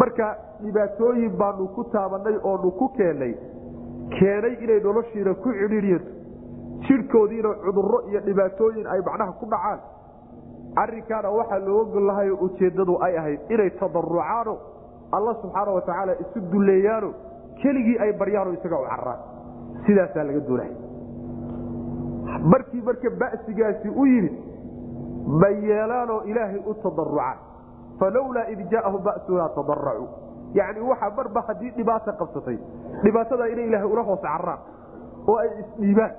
marka dhibaatooyin baanu ku taabanay oonu ku keennay keenay inay noloshiina ku cidhiidyato jidhkoodiina cuduro iyo dhibaatooyin ay macnaha ku dhacaan. Arrinkaana waxaa looga gol lahayo ujeeddadu ay ahayd inay tadarucaano alla subxaana wa tacaala isu dulleeyaano keligii ay baryaano isaga u cararaan sidaasaa laga doonaya markii marka ba'sigaasi u yimid ma yeelaanoo ilaahay u tadarucaan falowlaa id jaa'ahum ba'sunaa tadaracuu yacni waxa marba haddii dhibaata qabsatay dhibaatadaa inay ilaahay ula hoos cararaan oo ay isdhiibaan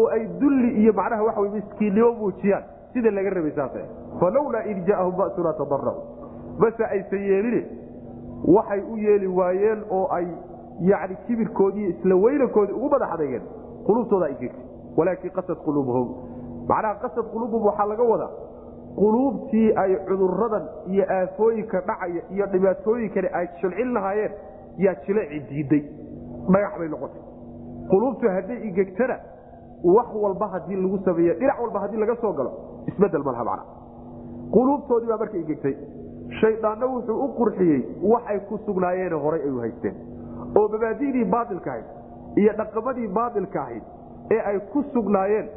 oo ay dulli iyo macnaha waxa miskiinnimo muujiyaan sida laga rabay saas falowlaa id jaa'ahum ba'sunaa tadaracuu base aysan yeeline waxay u yeeli waayeen oo ay yani kibirkoodii isla weynankoodii ugu madax adeegeen. Quluubtooda ay gegtay walaakin qasad quluubuhum. Macnaha qasad quluubuhum waxaa laga wadaa quluubtii ay cuduradan iyo aafooyinka dhacaya iyo dhibaatooyinkani ay jilcin lahaayeen yaa jileeci diiday. Dhagax bay noqotay. Quluubtu hadday igegtana wax walba haddii lagu sameeye dhinac walba haddii laga soo galo isbeddel malaha macna. Quluubtoodii baa marka igegtay shaydaanna wuxuu u qurxiyey waxay ku sugnaayeen horay ay haysteen. Oo mabaadidii baailka ahayd iyo dhaqamadii baailka ahayd ee ay ku sugnaayeen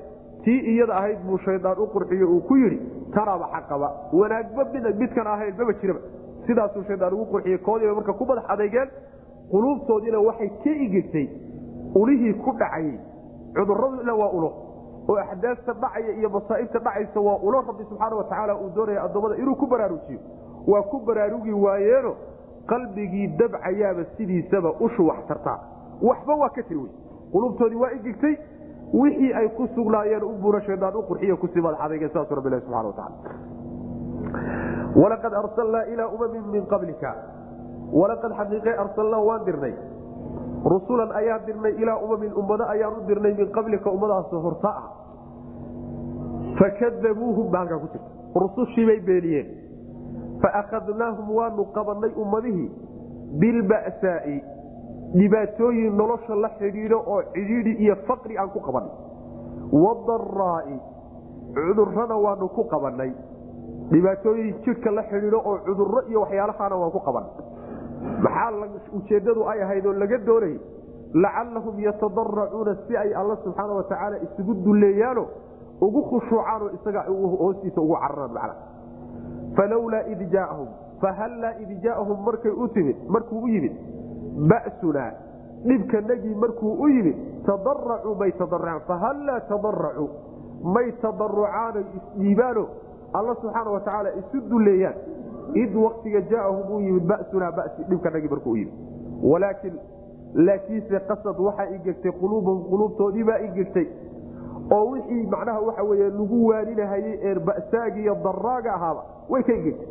tii iyada ahayd buu shaydaan u qurxiyo uu ku yidhi tanaaba xaqaba wanaagba midkan ahayn maba jiraba. Sidaasuu shaydaan ugu qurxiyey koodiiba marka ku madax adeegeen quluubtoodiina waxay ka igegtay ulihii ku dhacayey cuduradu waa ulo oo axdaasta dhacaya iyo masaa'ibta dhacaysa waa ulo rabbi subxaana watacaala uu doonaya addoommada inuu ku baraarujiyo. Waa ku baraarugi waayeeno qalbigii dabcayaaba sidiisaba ushu wax tartaa. Waxba waa ka tiri wey qulubtoodii waa igigtay wixii ay ku sugnaayeen ubuuna shaydaan u qurxiyo ku sii madax adeegeen saasu rabbi ilahi subxana walaqad arsalnaa ilaa umamin min qablika. Walaqad xaqiiqe arsalnaa waan dirnay. Rusulan ayaan dirnay ilaa umamin ummado ayaan u dirnay min qablika ummadaas horta ah. Fakadabuuhum ba ku jirta. Rusushiibay beeniyeen. Faakadnaahum waanu qabanay ummadihii bilba'saai dhibaatooyin nolosha la xidhiidho oo cidhiidhi iyo faqri aan ku qabanay wadaraai cudurrana waanu ku qabanay dhibaatooyin jidhka la xidhiidho oo cudurro iyo waxyaalahaana waan ku qabanay maxaa ujeeddadu ay ahayd oo laga doonayay lacallahum yatadaracuuna si ay alla subxaana watacaala isugu dulleeyaano ugu khushuucaanoo isaga hoostiisa ugu cararaan macna falowlaa id jaaahum fahallaa id jaaahum markay u timid markuu u yimid ba'sunaa dhibkanagii markuu u yimid tadaracuu may tadaracaan fahallaa tadaracuu may tadarucaano isdhiibaano alla subxaana watacaala isu duleeyaan. Id waktiga jaaahum uu yimid basunaa basi dhibkanagii markuu u yimid walaakin laakiinse qasad waxaa igegtay quluubahum quluubtoodiibaa igegtay oo wixii macnaha waxa weye lagu waaninahayey ee ba'saagi iyo daraaga ahaaba way ka igegtay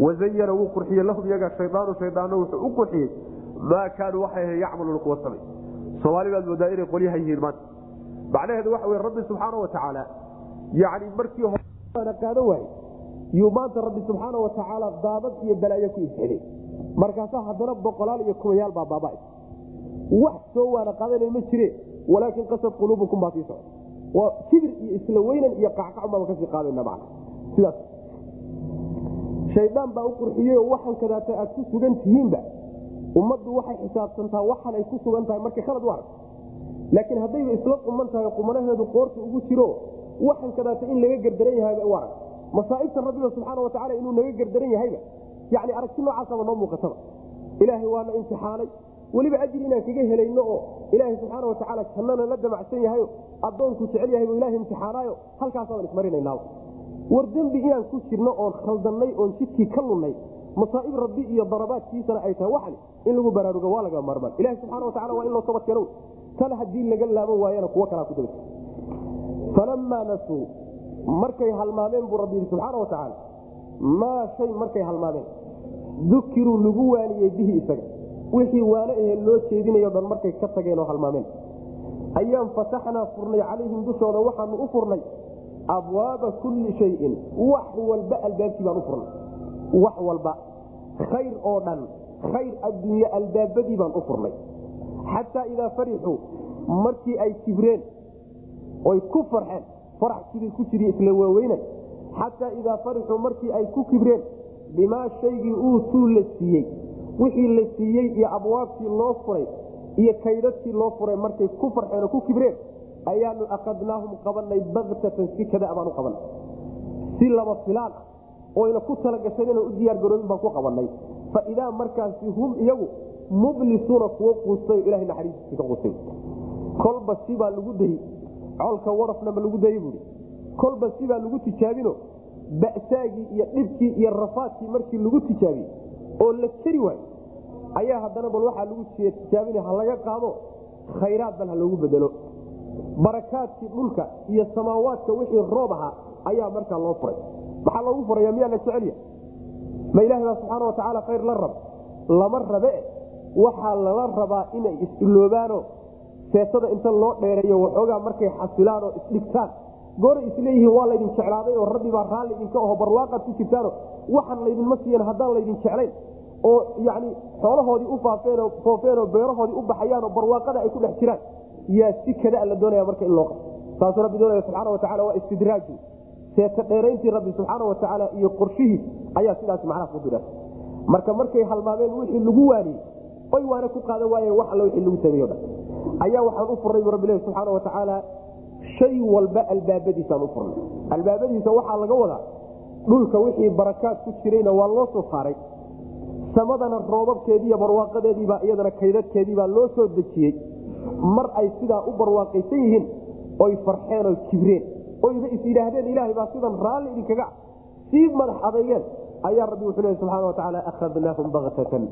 wazayana wuu qurxiyey lahum iyaga shayaanu shayaanno wuxuu u qurxiyey maa kaanuu waxay ahay yacmaluuna kuwa samay soomaalibaad moodaa inay qolyaha yihiin maanta macnaheedu waxa wey rabbi subxaana watacaala yani markii hore qaadan waayey yuu maanta rabbi subxaana watacaala daabad iyo balaayo ku ibxinay markaasaa haddana boqolaal iyo kumayaal baa baaba wax soo waana qaadanay ma jire walaakin qasad quluubukum baa sii socda waa kibir iyo isla weynan iyo qacqac baan ka sii qaadana man sidaas shaydaan baa u qurxiyey oo waxan kadaata aad ku sugan tihiinba ummaddu waxay xisaabsantaa waxan ay ku sugan tahay markay khalad u aragto laakiin haddayba isla quman tahay qumanaheedu qoorta ugu jiro waxan kadaata in laga gardaran yahayba u arag. Masaaibta rabbiga subxaana watacaala inuu naga gardaran yahayba yani aragti noocaasaba noo muuqataba ilaahay waana imtixaanay weliba ajri inaan kaga helayno oo ilaahay subxaana watacaala jannana la damacsan yahayo addoonku jecel yahay oo ilahay imtixaanaayo halkaasaaban ismarinaynaaba war dembi inaan ku jirno oon khaldannay oon jidkii ka lunnay masaa'ib rabbi iyo darabaadkiisana ay tahay waxan in lagu baraarugo waa laga maarmaan. Ilahi subxana watacala waa in loo tabadkeno tal haddii laga laaban waayana kuwo kalaa ku daba falamaa nasuu markay halmaameen buu rabbi yidhi subxaana watacaala maa shay markay halmaameen. Dukiruu lagu waaniyey bihi isaga. Wixii waano ahe loo jeedinayo dhan markay ka tageen oo halmaameen. Ayaan fataxnaa furnay calayhim dushooda waxaanu u furnay abwaaba kulli shayin. Wax walba albaabkii baan u furnay wax walba khayr oo dhan khayr adduunye albaabadii baan u furnay. Xataa idaa farixuu markii ay kibreen oy ku farxeen farax kibir ku jiriy isla waaweynan. Xataa idaa farixuu markii ay ku kibreen bimaa shaygii uutuu la siiyey wixii la siiyey iyo abwaabtii loo furay iyo kaydadkii loo furay markay ku farxeen oo ku kibreen ayaanu akadnaahum qabanay baktatan si kada baan u si laba filaan ah oyna ku talagashan inaan u diyaargaroobin baan ku qabanay fa markaasi hum iyagu mublisuuna kuwo quustay o ilahay naxariistiisa ka quustay. Kolba sibaa lagu dayi colka warafna ma lagu dayi buui kolba sibaa lagu tijaabino ba'saagii iyo dhibkii iyo rafaadkii markii lagu tijaabiyey oo la keri waayo ayaa haddana bal waxaa lagu tijaabina ha laga qaado khayraad bal ha loogu bedelo. Barakaadkii dhulka iyo samaawaadka wixii roob ahaa ayaa markaa loo furay maxaa loogu furaya? Miyaa la jecelya ma ilahi baa subxaana watacaala khayr la rab lama rabe. Waxaa lala rabaa inay is-iloobaano seetada inta loo dheereeyo waxoogaa markay xasilaan oo isdhigtaan gooray isleeyihiin waa laydin jeclaaday oo rabbi baa raalli idinka aho barwaaqaad ku jirtaano waxaan laydinma siiyan haddaan laydin jeclayn. Oo yani xoolahoodii u faafeenoo foofeenoo beerahoodii u baxayaanoo barwaaqada ay ku dhex jiraan. Yaa si kada la doonaya marka in loo qabo saasuu rabbi doonaya subxaana watacala waa istidraaju seeta dheerayntii rabbi subxaana watacaala iyo qorshihiis ayaa sidaas macnaha ku dira marka markay halmaameen wixii lagu waaniyey oy waana ku qaadan waayeen wax alla wixii lagu sameeyo dhan. Ayaa waxaan u furnay bu rabbi lehi subxaana watacaala shay walba albaabadiisaan u furnay. Albaabadiisa waxaa laga wadaa dhulka wixii barakaad ku jirayna waa loo soo saaray. Samadana roobabkeediiyo barwaaqadeediibaa iyadana kaydadkeediibaa loo soo dejiyey. Mar ay sidaa u barwaaqaysan yihiin oy farxeen oy kibreen oyba is yidhaahdeen ilaahay baa sidan raalli idinkaga sii madax adeygeen ayaa rabbi wuxuu lehy subxana watacaala akhadnaahum baktatan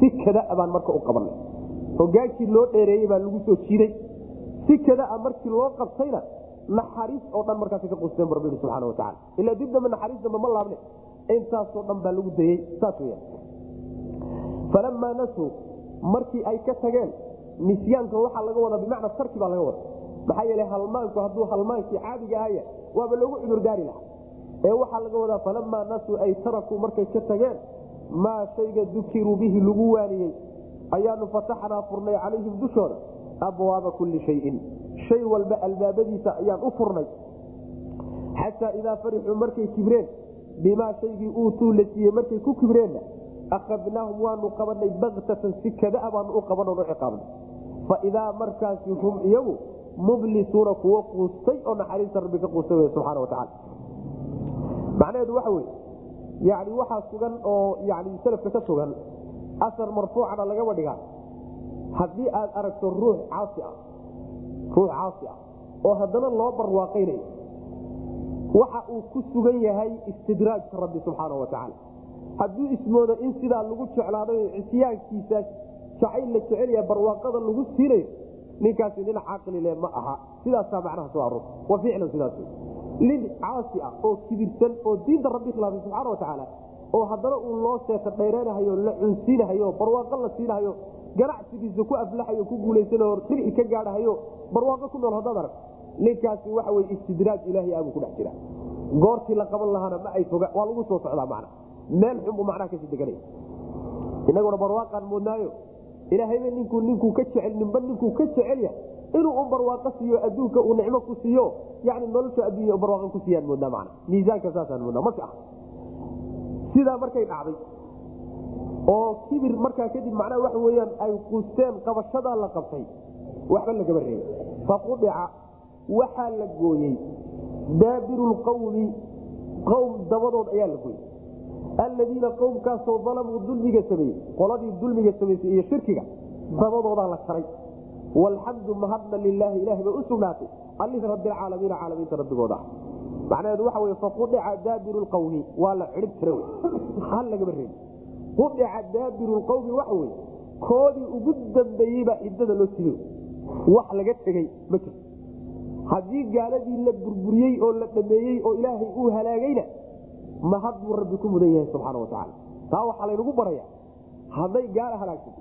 si kada baan marka u qabanay hogaankii loo dheereeyey baa lagu soo jiiday. Si kadaa markii loo qabtayna naxariis oo dhan markaas ka qusteen bu rabbi subxana wataala ilaa dib dambe naxariis dambe ma laabne. Intaasoo dhan baa lagu dayey. Saas weya falamaa nasuu markii ay ka tageen nisyaanka waxaa laga wadaa bimacna tarki baa laga wada maxaa yeele halmaanku hadduu halmaankii caadiga ahaya waaba loogu cudurdaari lahaa. Ee waxaa laga wadaa falamaa nasuu ay tarakuu markay ka tageen maa shayga dukiruu bihi lagu waaniyey. Ayaanu fataxnaa furnay calayhim dushooda abwaaba kulli shayin. Shay walba albaabadiisa ayaan u furnay. Xataa idaa farixuu markay kibreen bimaa shaygii uutuu la siiyey markay ku kibreenna akhadnaahum waanu qabanay baktatan si kadaa baanu u qaban u ciqaabnay. Faidaa markaasi hum iyagu mublisuuna kuwo quustay oo naxariista rabbi ka quustay wey subxana watacaala macnaheedu waxa weye yani waxaa sugan oo yani salafka ka sugan asar marfuucana lagaba dhigaa haddii aad aragto ruux caasi ah ruux caasi ah oo haddana loo barwaaqaynayo waxa uu ku sugan yahay istidraajka rabbi subxaana watacaala hadduu ismoodo in sidaa lagu jeclaaday cisyaankiisaas jacayl la jecelya barwaaqada lagu siinayo ninkaasi nin caqlile ma aha. Sidaasaa macnaha soo aroor wa ficlan sidaas nin caasi ah oo kibirsan oo diinta rabbi khilaafay subxaana watacaala oo haddana uu loo seeta dhayreynahayo la cunsiinahayo barwaaqo la siinahayo ganacsigiisa ku aflaxayo ku guulaysanayo ribxi ka gaadhahayo barwaaqo ku nool haddaad ninkaasi waxa wey istidraaj ilaahay abuu ku dhex jira goortii la qaban lahaana ma ay foga waa lagu soo socdaa macna meel xunbuu macnaha ka sii deganaya. Inaguna barwaaqaan moodnaayo ilaahayba ninkuu ninkuu ka jecel ninba ninkuu ka jecel yahay. Inuu un barwaaqo siiyo adduunka uu nicmo ku siiyo yani nolosha adduunya barwaaqo ku siiyaan moodnaa macna miisaanka saasaan moodnaa ah sidaa markay dhacday oo kibir markaa kadib macnaha waxa weyaan ay quusteen qabashadaa la qabtay waxba lagaba reebay faqudica waxaa la gooyey daabiru qowm dabadood ayaa la gooyey alladiina qowmkaasoo dalamuu dulmiga sameeyey qoladii dulmiga samaysay iyo shirkiga dabadoodaa la jaray walxamdu mahadna lilaahi ilahi bay u sugnaatay allihii rabbilcaalamiina caalamiinta rabbigooda ah macnaheedu waxa wey faqudica daabiru lqawmi waa la cidhib tira hal lagaba reebi qudica daabiru lqawmi waxa wey koodii ugu dambeeyeybaa ciddada loo siiyey wax laga tegey ma jirto haddii gaaladii la burburiyey oo la dhameeyey oo ilaahay uu halaagayna mahad buu rabbi ku mudan yahay subxaana watacaala taa waxaa laynagu baraya hadday gaala halaagsato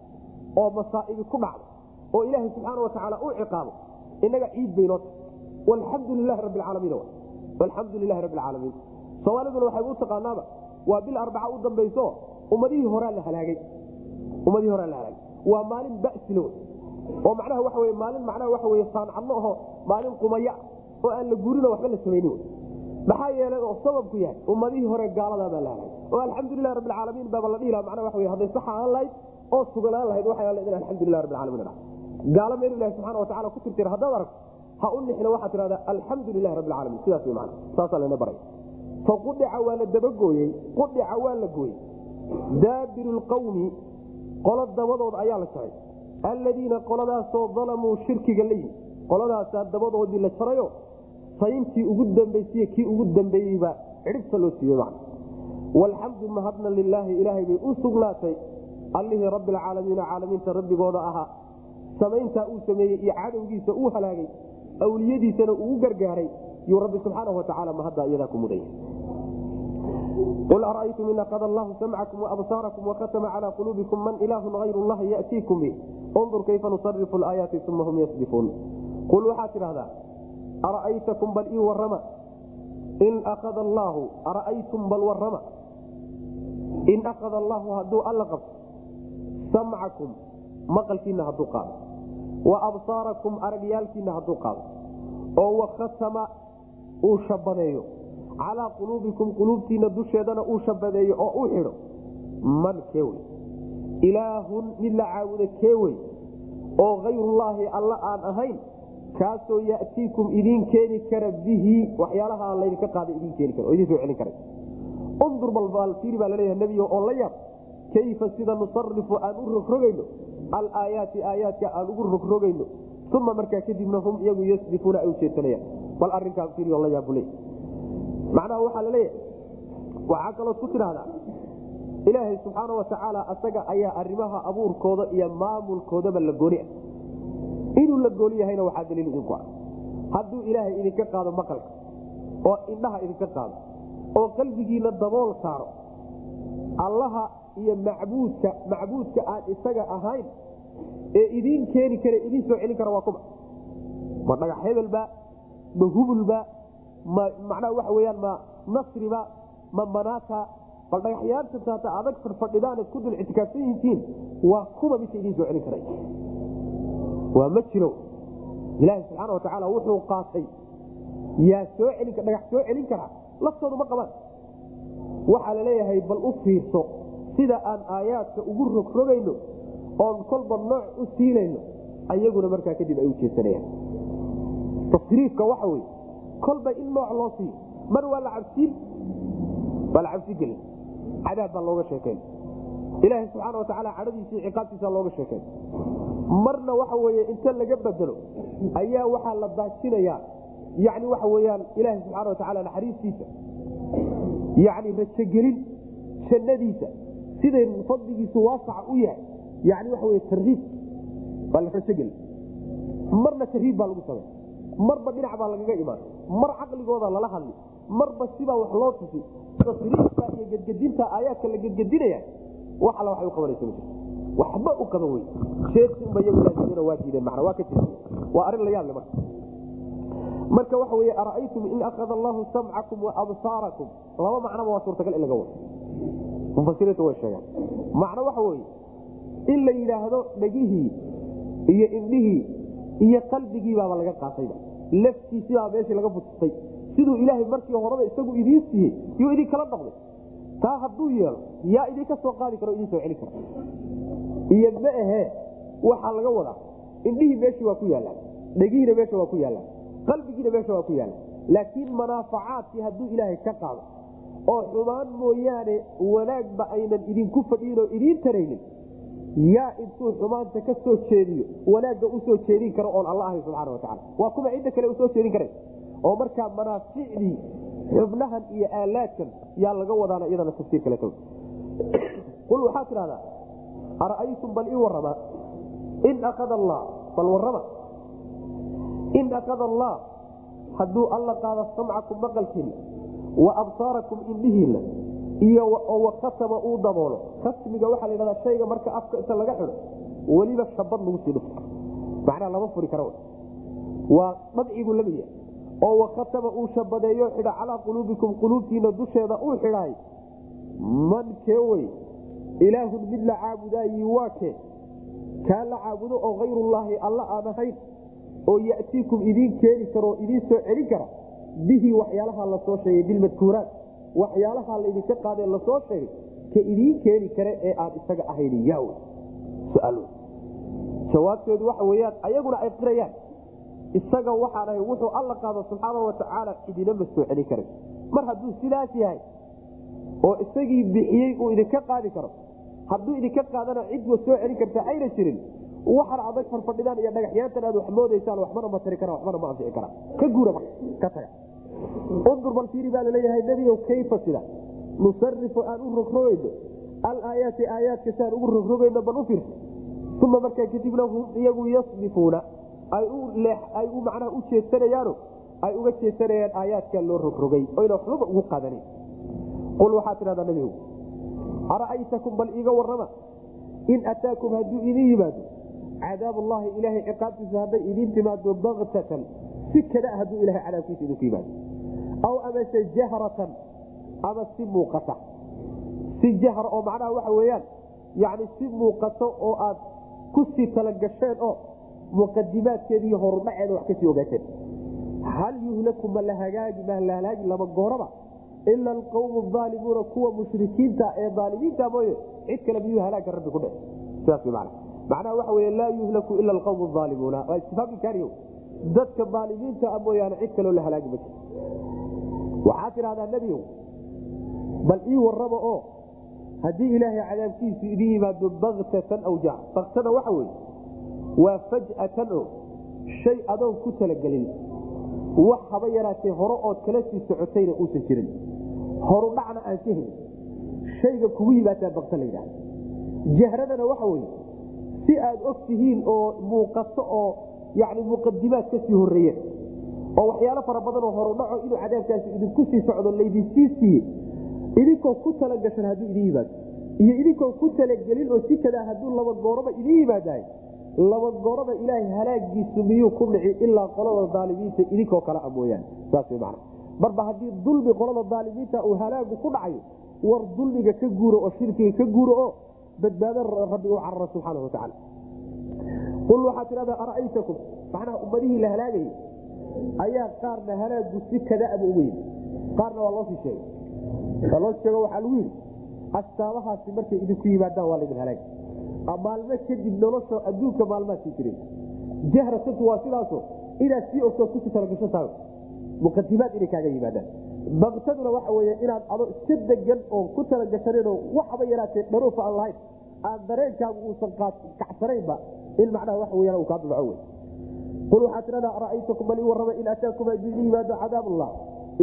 oo masaa'ibi ku dhacdo oo ilaahay subxaana watacaala u ciqaabo inaga ciid baynoo tahay. Walxamdu lilahi rabbi alcaalamiin alxamdu lilahi rabbi alcaalamiin soomaaliduna waxay u taqaanaaba waa bil arbaca u dambayso ummadihii horaa la halaagay. Ummadihii horaa la halaagay. Waa maalin basilo oo macnaha waxa wey maalin macnaha waxa wey saancadlo aho maalin qumaya oo aan la guurino waxba la samaynin maxaa yeelay oo sababku yahay ummadihii hore gaaladaa baa la halaagay oo alxamdulilahi rabbi alcaalamiin baaba la dhihi laha macnaha waxa hadday saxa aan lahayd oo suganaan lahayd waxay ahayd in alxamdulilah rabbi. Alcaalamiin dha gaalo meel ilahi subxana watacala ku tirtira haddaad aragto ha u nixina waxaad tidhahdaa alxamdu lilahi rabbi alcaalamiin sidaas wey macna saasaa layna baray. Fa qudica waa la dabagooyey qudica waa la gooyey. Daabiru lqawmi qolo dabadood ayaa la jaray. Alladiina qoladaasoo dalamuu shirkiga la yimi qoladaasaa dabadoodii la jarayo sayntii ugu dambaysiy kii ugu dambeeyeyba cidhibta loo siiyey man walxamdu mahadna lilaahi ilaahay bay u sugnaatay. Allihii rabbi alcaalamiina caalamiinta rabbigooda ahaa. Samayntaa uu sameeyey iyo cadowgiisa uu halaagay. Awliyadiisana uu gargaaray. Yuu rabbi subxaana watacaala mahadda iyadaa ku mudanya qul ara'aytum in akada allahu samcakum waabsaarakum wakatama calaa quluubikum man ilaahun hayru llahi yatiikum bih undur kayfa nusarifu laayaati uma hum yasdifuun qul waxaad tidhahdaa ara'aytakum bal ii warrama in akada allaahu ara'aytum bal warrama in akada allaahu hadduu alla qabto samcakum maqalkiinna hadduu qaado wa absaarakum aragyaalkiinna hadduu qaado oo wakatama uu shabadeeyo calaa quluubikum quluubtiinna dusheedana uu shabadeeyo oo u xidho man kee wey ilaahun mid la caabudo kee wey oo hayrullaahi alla aan ahayn kaasoo yatiikum idiin keeni kara bihi waxyaalaha laydinka qaaday idin keeni kara oo idin soo celin karay. Undur balbalfiiri baa laleeyaha nebigo oo la yaab kayfa sida nusarifu aan u rogrogayno? Alaayaati aayaadka aan ugu rogrogayno. Uma markaa kadibna hum iyagu yasdifuuna ay ujeedsanayaan bal arinkaa fiiri oo la yaab bule macnaha waxaa la leeyahay waxaa kalood ku tidhaahdaa ilaahay subxaana watacaala asaga ayaa arrimaha abuurkooda iyo maamulkoodaba la gooni ah inuu la gooni yahayna waxaa daliil idinku ah. Hadduu ilaahay idinka qaado maqalka oo indhaha idinka qaado oo qalbigiina dabool saaro allaha iyo macbuudka macbuudka aan isaga ahayn ee idiin keeni kara idiin soo celin kara waa kuma. Ma dhagax hebelba ma hubulba ma macnaha waxa weyaan ma nasriba ma manaata bal dhagaxyaanta taata adag fadfadhidaan isku dul ictikaafsan yihiin waa kuma midka idiin soo celin karay waa ma jiro. Ilaaha subxaana watacaala wuxuu qaatay. Yaa soo dhagax soo celin karaa laftoodu ma qabaan. Waxaa la leeyahay bal u fiirso sida aan aayaadka ugu rogrogayno oon kolba nooc u siinayno ayaguna markaa kadib ay u jeesanayaan. Tasriifka waxa wey kolba in nooc loo siiyo mar waa la cabsiin waa la cabsi gelin. Cadaab baa looga sheekayn ilaaha subxaana watacaala cadhadiisa iyo ciqaabtiisa looga sheekayn marna waxa weye inta laga bedelo ayaa waxaa la daajinayaa yani waxa weyaan ilaaha subxaana watacaala naxariistiisa yani rajogelin jannadiisa siday fadligiisu waasaca u yahay. Yani waxa wey tarhiib baa la rajogelin marna tarhiib baa lagu samay marba dhinac baa lagaga imaan mar caqligooda lala hadli. Marba sibaa wax loo tusi. Tasriifka iyo gedgedinta aayaadka la gedgedinaya wax alla waxay u qabanaysa ma jirto waxba u qaban wey sheekunba iyagu waa diideen mana waa ka jir waa arrin la yaable marka. Marka waxa wey ara'aytum in akada allahu samcakum wa absaarakum? Laba macnaba waa suurtagal in laga wado. Mufasiriintu way sheegaan. Macno waxa weye in la yidhaahdo dhegihii iyo indhihii iyo qalbigiibaaba laga qaatayba. Laftiisibaa meeshii laga butustay siduu ilaahay markii horeba isagu idiin siiyey yuu idin kala noqday taa hadduu yeelo yaa idinka soo qaadi karo idin soo celi kara iyo ma ahee waxaa laga wadaa. Indhihii meeshii waa ku yaallaan dhegihiina meesha waa ku yaallaan qalbigiina meesha waa ku yaallaan laakiin manaafacaadkii hadduu ilaahay ka qaado oo xumaan mooyaane wanaagba aynan idinku fadhiin oo idiin taraynin yaa intuu xumaanta ka soo jeediyo wanaagga u soo jeedin karo oon alla ahay subxana watacaala waa kuma cidda kale u soo jeedin kara oo markaa manaaficdii xubnahan iyo aalaadkan yaa laga wadaana iyadana tafsiir kale qul waxaa tidhahdaa ara'aytum bal ii warrama in akada allah bal warrama in akada allah hadduu alla qaado samcakum maqalkiina wa absaarakum indhihiina iyo wakatama uu daboolo kasmiga waxaa la dhahdaa shayga marka afka inta laga xido weliba shabad lagu sii dhufto macnaha lama furi kara waa dhabcigu la mid yahay oo wakatama uu shabadeeyo xidha calaa quluubikum quluubtiina dusheeda uu xidhaay man kee wey ilaahun mid la caabudaayi waa kee kaa la caabudo oo hayrullaahi alla aan ahayn oo yatiikum idiin keeni karo idiin soo celin kara bihi waxyaalaha la soo sheegay bilmadkuuraat waxyaalaha laydinka qaadee la soo sheegay ka idiin keeni kare ee aan isaga ahayn yaw. Jawaabteedu waxa weyaan ayaguna ay qirayaan isaga waxaan ahay wuxuu alla qaado subxaana watacaala idinama soo celin karay mar hadduu sidaas yahay oo isagii bixiyey uu idinka qaadi karo hadduu idinka qaadana cid wa soo celin karta ayna jirin. Waxaan adag farfadhidaan iyo dhagaxyaantan aad wax moodaysaan waxbana ma tari kara waxbana ma anfici kara ka guura marka ka taga. Undur bal fiiri baa la leeyahay nebigow kayfa sida? Nusarifu aan u rogrogayno alaayaati aayaadka si aan ugu rogrogayno bal u fiirsa uma markaa kadibna hum iyagu yasdifuuna ay u macnaha u jeesanayaano ay uga jeesanayaan aayaadkaa loo rogrogay oyna waxbaba ugu qaadanen qul waxaa tidhahdaa nebigow ara'aytakum bal iiga warrama in ataakum hadduu idin yimaado cadaabullahi ilaahay ciqaabtiisa hadday idiin timaado baktatan si kada hadduu ilahay cadaabkiisa idinku yimaado aw amase jahratan ama si muuqata si jahra oo macnaha waxa weeyaan yani si muuqato oo aad ku sii talagasheen oo muqadimaadkeeda iyo horudhaceeda wax ka sii ogaateen hal yuhlaku ma la hagaagi ma la halaagi lama gooraba ila alqawmu aalimuuna kuwa mushrikiinta ee aalimiinta mooye cid kale miyuu halaaga rabbi ku dhe sidaas man macnaha laa yuhlaku ila alqawmu aalimuuna waa istifhaam inkaariyo dadka aalimiinta mooyaane cid kaloo la halaagi ma jiro waxaa tidhahdaa nebigow bal ii warraba oo haddii ilaahay cadaabkiisu idin yimaado baktatan aw jahr baktana waxa weye waa faj'atan oo shay adoon ku talagelin wax haba yaraatee hore ood kala sii socotayna uusan jirin horu dhacna aan ka helin shayga kugu yimaadaa bakta la yidhahda jahradana waxa weye si aad og tihiin oo muuqato oo yani muqadimaad ka sii horeeyeen oo waxyaalo fara badan oo horudhaco inuu cadaabkaasi idinku sii socdo laydinsii siiye idinkoo ku talagashan hadduu idin yimaado iyo idinkoo ku talagelin oo si kadaa hadduu laba gooraba idin yimaadaay laba gooraba ilaahay halaagiisu miyuu ku dhici ilaa qolada daalimiinta idinkoo kale a mooyaane. Saas man marba haddii dulmi qolada daalimiinta uu halaagu ku dhacayo war dulmiga ka guuro oo shirkiga ka guuro oo badbaado rabbi u carara subxaana watacaala qul waxaa tidhahdaa ara'aytakum? Macnaha ummadihii la halaagayay ayaa qaarna halaagu si kadaaba uga yimi qaarna waa loosii sheegay. Waa loo sheego waxaa lagu yidhi astaabahaasi markay idinku yimaadaan waa laydin halaag maalmo kadib nolosha adduunka maalmaadkii jiray. Jahratantu waa sidaaso inaad sii ogto ku sii talagasho tahay muqadimaad inay kaaga yimaadaan. Baktaduna waxa wey inaad ado iska degan oo ku talagashaneenoo waxba yaraatee dharuufa aan lahayn aan dareenkaagu uusan kacsanaynba in macnaha waxa weyan uu kaa dulco wey qul waxaa tidhahdaa ara'aytakum bal ii warrama in ataakum idin yimaado cadaabullah.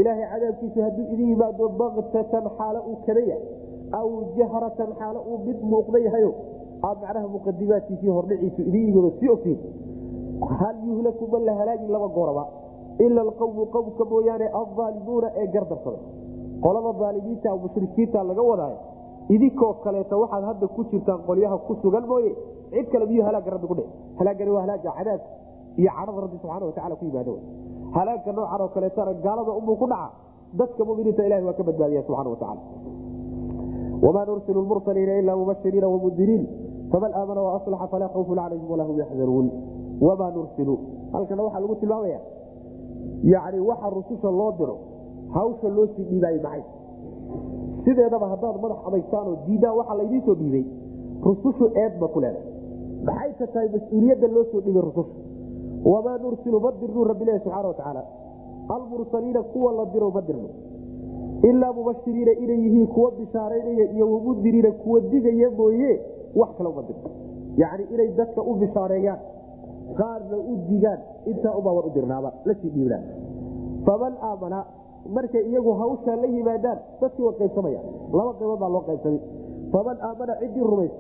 Ilaahay cadaabkiisu hadduu idin yimaado baktatan xaalo uu kada yahay aw jahratan xaalo uu mid muuqda yahayo aad macnaha muqadimaadkiisii hordhiciisu idin yimado sii ogtiin hal yuhlaku ma la halaagi laba gooraba ila alqawmu qowmka mooyaane aldaalimuuna ee gardarsaday qolada aalimiinta mushrikiinta laga wadaayo idinkoo kaleeta waxaad hadda ku jirtaan qolyaha ku sugan mooye cid kale miyuu halaaga rabbi kudhe halaagani waa halaaga cadaabka iyo cadhada rabbi subxaana watacala ku yimaado halaagka noocan oo kaleetana gaalada umuu ku dhaca dadka muminiinta ilahi waa ka badbaadiya subxana watacala wamaa nursilu lmursaliina ilaa mubashiriina wamundiriin faman aamana waaslaxa falaa khawfun calayhim walaa hum yaxzanuun wamaa nursilu halkana waxaa lagu tilmaamaya yani waxa rususha loo diro hawsha loo sii dhiibaaye maxay sideedaba haddaad madax adaytaan oo diidaan waxaa laydiin soo dhiibay rusushu eedba ku leedahay. Maxay ka tahay mas'uuliyadda loo soo dhiibay rususha? Wamaa nursilu ma dirnuu rabbilahi subxana watacaala almursaliina kuwa la diro ma dirno. Ilaa mubashiriina inay yihiin kuwa bishaaraynaya iyo wamundiriina kuwa digaya mooye wax kale uma dirno. Yacni inay dadka u bishaareeyaan qaarna u digaan. Intaa ubaawan u dirnaaba la sii dhiibnaa faman aamana markay iyagu hawshaa la yimaadaan dadkii way qaybsamaya laba qaybood baa loo qaybsamay. Faman aamana ciddii rumays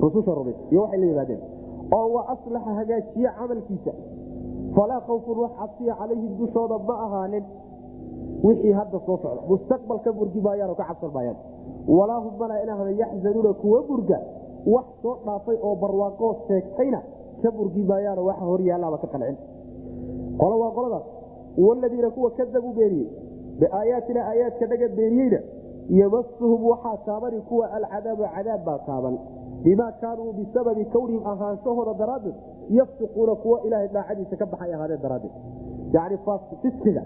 rususha rumays iyo waxay la yimaadeen. Oo wa aslaxa hagaajiye camalkiisa. Falaa khawfun wax cabsiya calayhim dushooda ma ahaanin. Wixii hadda soo socda. Mustaqbalka maayaan oo ka cabsan walaa hum mana inahda yaxzanuuna kuwa burga wax soo dhaafay oo barwaaqoo seegtayna ka burgi maayaano waxa hor yaalaaba ka qancin. Qolo waa qoladaas waladiina kuwa kadabuu beeniyey biaayaatina aayaadka dhaga beeniyeyna yamasuhum waxaa taabani kuwa alcadaabu cadaab baa taaban bimaa kaanuu bisababi kownihim ahaanshahooda daraaddeed yafsiquuna kuwa ilaahay dhaacadiisa ka baxay ahaadeen daraaddeed. Yacni fiskiga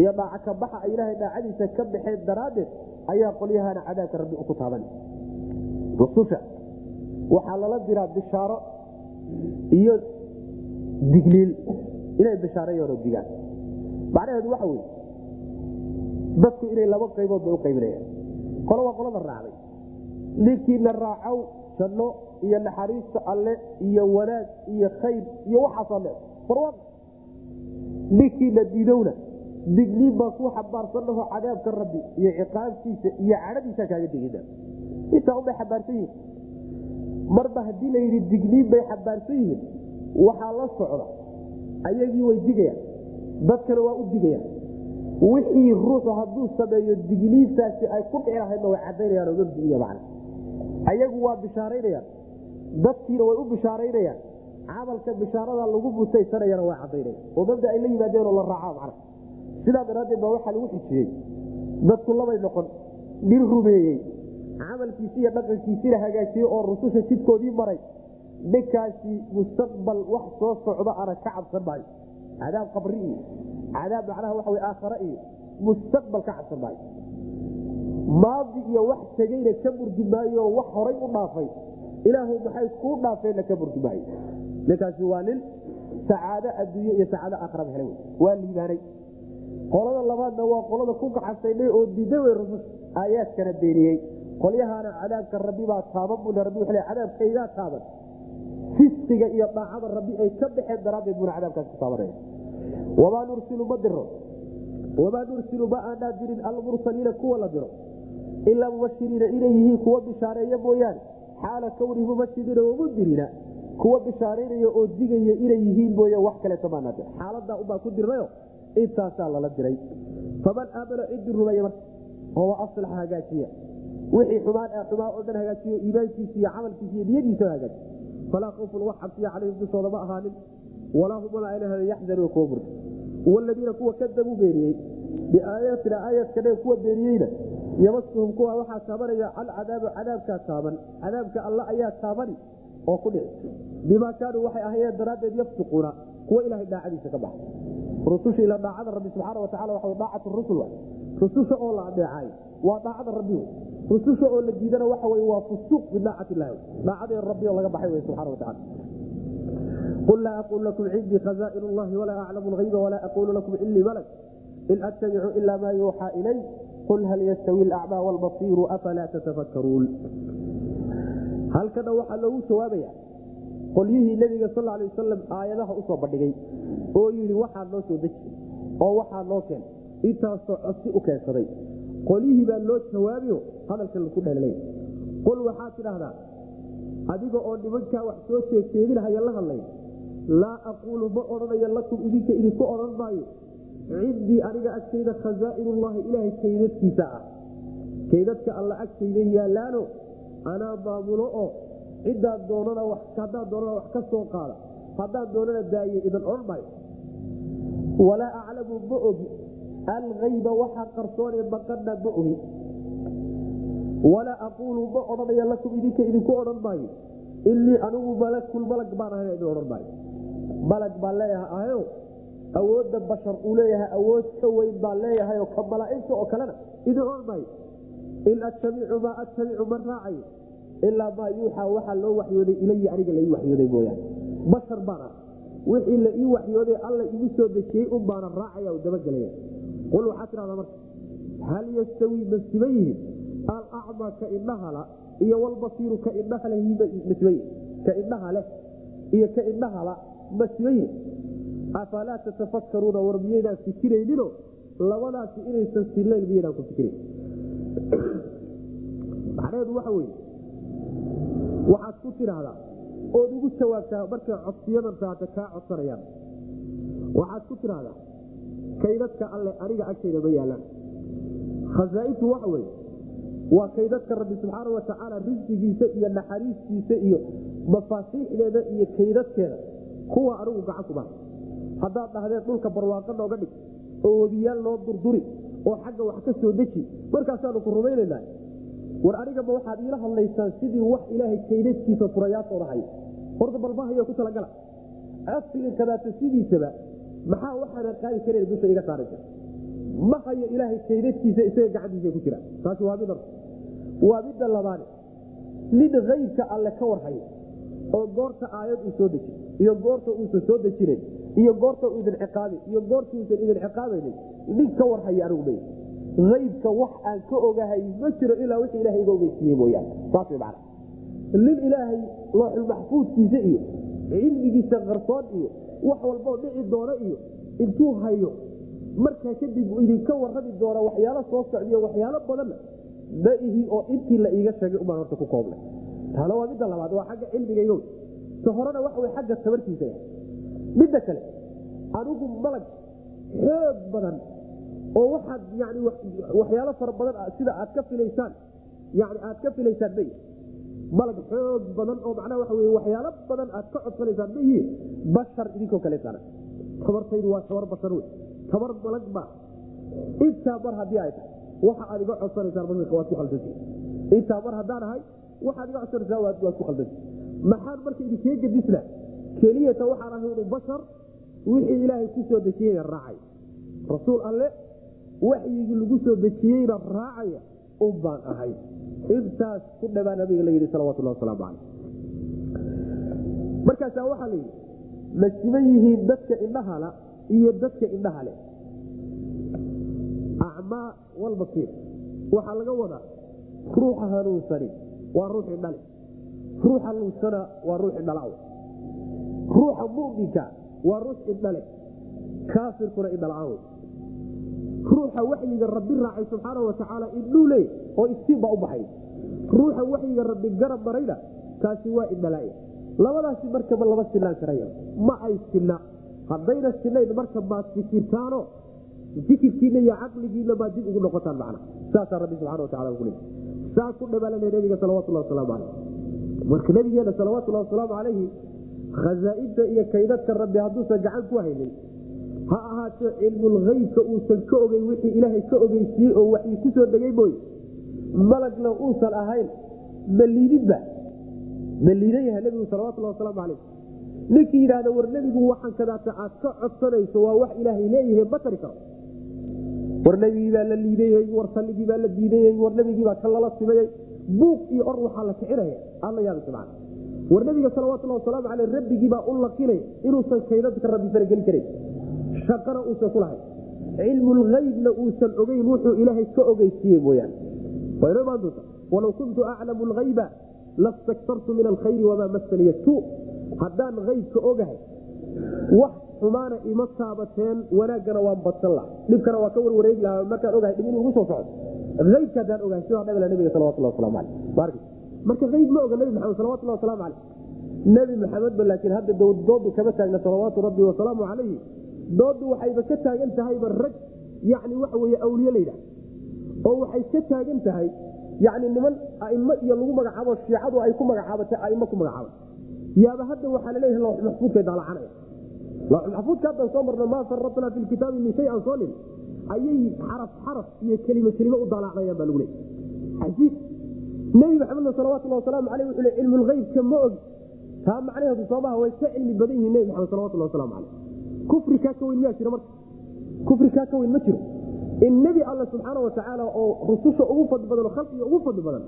iyo dhaaca ka baxa ay ilaahay dhaacadiisa ka baxeen daraaddeed ayaa qolyahana cadaabka rabbi ku taaban. Rususha waxaa lala diraa bishaaro iyo digniil inay bishaareeyaanoo digaan. Macnaheedu waxa weye dadku inay laba qaybood bay u qaybinayaan. Qolo waa qolada raacday. Ninkiina raacow janno iyo naxariista alle iyo wanaag iyo khayr iyo waxaasoo le barwaaq ninkiina diidowna digniin baa ku xambaarsannaho cadaabka rabbi iyo ciqaabtiisa iyo cadhadiisa kaaga digina intaa unbay xambaarsan yihiin marba haddii la yidhi digniin bay xambaarsan yihiin waxaa la socda. Ayagii way digayaan dadkana waa u digayaan. Wixii ruuxu hadduu sameeyo digniintaasi ay ku dhici lahaydna way cadaynayaan oo mabdiiya macna. Ayagu waa bishaaraynayaan dadkiina way u bishaaraynayaan camalka bishaarada lagu mutaysanayana waa cadaynaya oo mabda ay la yimaadeen oo la raacaa macna. Sidaa daraaddeed baa waxaa lagu xijiyey. Dadku labay noqon nin rumeeyey camalkiisi iyo dhaqankiisina hagaajiyey oo rususha jidkoodii maray ninkaasi mustaqbal wax soo socda ana ka cabsan maayo. Cadaab qabri iyo cadaab macnaha waxa aakhare iyo mustaqbal ka cabsan maayo. Maadi iyo wax tegeyna ka burgi maayo wax horay u dhaafay. Ilaahu maxay kuu dhaafeenna ka burgi maayo? Ninkaasi waa nin sacaado adduunye iyo sacaado aakhiraba helay waa liibaanay. Qolada labaadna waa qolada ku gacasaynay oo diiday wey rusus. Aayaadkana beeniyey qolyahaana cadaabka rabbibaa taaban bu rabbi w cadaabkaygaa taaban. Fisqiga iyo daacada rabbi ay ka baxeen daraaddeed buna cadaabkaas ku taabanaya. Wamaa nursilu ma diro. Wamaa nursilu ma aanaa dirin almursaliina kuwa la diro. Ilaa mubashiriina inay yihiin kuwa bishaareeya mooyaane. Xaala kownihi mubashiriina wamundiriina kuwa bishaaraynaya oo digaya inay yihiin mooye wax kaleeto maanaa dir xaaladaa ubaa ku dirnayo intaasaa lala diray. Faman aamana cidii rumeeya marka oo aslaxa hagaajiya wixii xumaan ee xumaa oo dhan hagaajiyo iimaankiisa iyo camalkiisa iyo niyadiisa hagaaji falaa khawfun wax cabsiya calayhim dushooda ahaanin. Walaa hum walaa ilaha yaxzanuuna kuwa murga waladiina kuwa kadabuu beeniyey biaayaatina aayaadkane kuwa beeniyeyna yamasuhum kuwa waxaa taabanaya alcadaabu cadaabkaa taaban. Cadaabka alla ayaa taabani oo ku dhici. Bimaa kaanuu waxay ahayeen daraaddeed yafsuquuna kuwa ilahay dhaacadiisa ka baxa rususha ila daacada rabbi subxaana watacala waa daacatu rusul rususha oo la adeecay waa daacada rabbi rususha oo la diidana waxa wey waa fusuuq bidaacati illahi daacadee rabbi laga baxay wey subxana watacala qul laa aqul lakum cindii khazaain llahi walaa aclamu lhayba walaa aquulu lakum inii malak in attabicu ila maa yuuxaa ilay qul hal yastawi alacmaa wlbasiiru afalaa tatafakkaruun? Halkana waxaa loogu jawaabaya qolyihii nebiga sal lay wasalam aayadaha u soo bandhigay oo yidhi waxaa noo soo deji oo waxaa noo keen. Intaasoo codsi u keensaday qolyihii baa loo jawaabiyo hadalka laku dheelay qul waxaad tidhaahdaa adiga oo nimankaa wax soo jeegjeedinahaya la hadlay laa aquulu ma odhanayo lakum idinka idinku odhan maayo. Cindii aniga agtayda khazaa'inullahi ilaahay kaydadkiisa ah. Kaydadka alla agtayda yaalaano anaa maamulo oo ciddaad doonana haddaan doonana wax ka soo qaada haddaan doonana daaye idan odhan maayo. Walaa aclamu ma ogi alhayba waxaa qarsoonee maqana ma ogi walaa aquulu ma odhanayo lakum idinka idinku odhan maayo inii anigu malakul malag baan ahay idin odhan maayo malag baan leeyaha ahayo. Awoodda bashar uu leeyahay awood ka weyn baan leeyahayoo ka malaaigta oo kalena idin odhan maayo in attabicu maa attabicu ma raacayo ilaa maa yuuxaa waxaa loo waxyooday ilaya aniga laii waxyooday mooyaane. Bashar baan ah wixii la ii waxyooday alla igu soo dejiyey un baana raacaya dabagelaya qul waxaa tidhahdaa marka hal yastawi ma siban yihiin alacmaa ka indhahala iyo walbasiiru ka indhaha leh iyo ka indhahala ma siban yihiin afalaa tatafakkaruuna war miyaydaan fikiraynino labadaasi inaysan silayn miyaydaan ku fikirayn macnaheedu waxa weye waxaad ku tidhaahdaa ood ugu jawaabtaa markay codsiyadan taata kaa codsanayaan waxaad ku tidhaahdaa kaydadka alle aniga agtayda ma yaalaan. Khasaaintu waxa weye waa kaydadka rabbi subxaana watacaala risqigiisa iyo naxariistiisa iyo mafaasiixdeeda iyo kaydadkeeda. Kuwa anigu gacan kuma haddaad dhahdeen dhulka barwaaqo nooga dhig oo webiyaal noo durduri oo xagga wax ka soo deji markaasaanu ku rumaynanaa war anigama waxaad iila hadlaysaan sidii wax ilaahay kaydadkiisa furayaashooda hay horta balbahayo ku talagala aslinkadaata sidiisaba maxaa waxaanan qaadi karayn dusha iga saaraysa ma hayo ilaahay kaydadkiisa isaga gacantiisa ku jira. Taasi waa mid waa midda labaane nin kaybka alle ka warhayo oo goorta aayad uu soo deji iyo goorta uusan soo dejinayn iyo goorta uu idin ciqaabin iyo goorta uusan idin ciqaabaynin nin ka warhaya anigu may. Aybka wax aan ka ogahay ma jiro ilaa wixii ilahay iga ogeysiiye mooyaane. Saas way macana nin ilaahay looxul maxfuudkiisa iyo cilmigiisa qarsoon iyo wax walboo dhici doona iyo intuu hayo. Markaa kadib idinka warrami doona waxyaalo soo socdiyo waxyaalo badanna ma ihi oo intii la iiga sheegay umaan horta ku koobnay taana waa midda labaad waa xagga cilmigaygo ta waxa way xagga tabartiisa midda kale anigu malag xoog badan oo waxaad yani waxyaalo fara badan sida aad ka filaysaan yani aad ka filaysaan may malag xoog badan oo macnaha waxa wey waxyaalo badan aad ka codsanaysaan ma yihiin bashar idinkoo kaleetana tabartaydu waa tabar bashar wey tabar malag ma intaa mar haddii ay tahay waxa aad iga codsanaysaan masalka waad ku khaldanta intaa mar haddaan ahay waxaad iga codsanaysaa waad ku khaldanta maxaan marka idinkee gedisna keliyata waxaan ahay inu bashar wixii ilaahay ku soo dejiyeyna rasuul alle waxyigii lagu soo dejiyeyna raacaya un baan ahay. Intaas ku dhabaa nabiga la yidhi salawatullah wasalaamu caleyh markaasaa waxaa la yidhi ma siman yihiin dadka indhahala iyo dadka indhaha leh. Acmaa walbasiir waxaa laga wadaa ruuxa hanuunsani waa ruuxii dhale ruuxa lunsana waa ruuxii dhala ruuxa muminka waa ruux indhale kaafirkuna indhala-aan ruuxa waxyiga rabbi raacay subxaana watacaala indhuu leey oo iftiin baa u baxay. Ruuxa waxyiga rabbi garab marayna kaasi waa indhala labadaasi markaba lama sinaan karaya ma ay sina haddayna sinayn marka maad fikirtaano fikirkiina iyo caqligiina maad dib ugu noqotaan macna. Saasaa rabbi subxana watacala ku leey saa ku dhabaalana nabiga salawatullah wasalaamu caleyh marka nabigeena salawatullahi wasalaamu calayhi khazaainta iyo kaydadka rabbi hadduusan gacan ku haynin ha ahaato cilmulhaybka uusan ka ogeyn wixii ilaahay ka ogeysiiyey oo waxii ku dhegay mooye malagna uusan ahayn. Ma liidinba ma liidan yahay nebigu salawatullah wasalaamu calayh. Ninkii yidhaahda war nebigu waxaan kadaata aad ka codsanayso waa wax ilaahay leeyahay ma tari karo. War nebigii baa la liidayey war salligii baa la diidayey war nebigii baa ka lala simayey buuq iyo or waxaa la kicinaya alla yaaba subxaana war nebiga salawatullahi wasalaamu caleyh rabbigii baa u laqinay inuusan kaydadka rabbi farageli karin shaqana uusan ku lahayn. Cilmulhaybna uusan ogeyn wuxuu ilaahay ka ogeysiiye mooyaane. Walow kuntu aclamu lhayba lastaktartu min alkhayri wamaa masaniya tu haddaan haybka ogahay wax xumaana ima taabateen wanaaggana waan badsan laha dhibkana waa ka warwareegi lahaa markaan ogahay dhib inuu igu soo socdo. Aybka haddaan ogahay sidaa dhabla nabiga salawatullah waslamu aleyh marka ayb ma oga nabi maxamed salawatullah waslamu caleyh nebi maxamedba laakiin hadda doodu kama taagna salawaatu rabbi wasalaamu calayhi doodu waxayba ka taagan tahayba rag yani waxa weye awliye layidhah oo waxay ka taagan tahay yani niman aimo iyo lagu magacaabo shiicadu ay ku magacaabatay aimo ku magacaaba yaaba hadda waxaa la leeyahay lawx maxfuudkay daalacanaya lawx maxfuudka haddan soo marno maa faratnaa fi lkitaabi min shay an soo nin ayay xaraf xaraf iyo kelime kelime u daalacnayaan baa lagu leey ajiib nebi maxamedna salawatullah wasalaamu aleyh wuxuu le cilmulheybka ma ogi taa macnaheedu soomaha way ka cilmi badan yihiin nebi maxamed salawatullah waslamu caleyh kufri kaa ka weyn miyaa jira marka. Kufri kaa ka weyn ma jiro. In nebi alla subxaana watacaala oo rususha ugu fadli badan oo khalqiga ugu fadli badan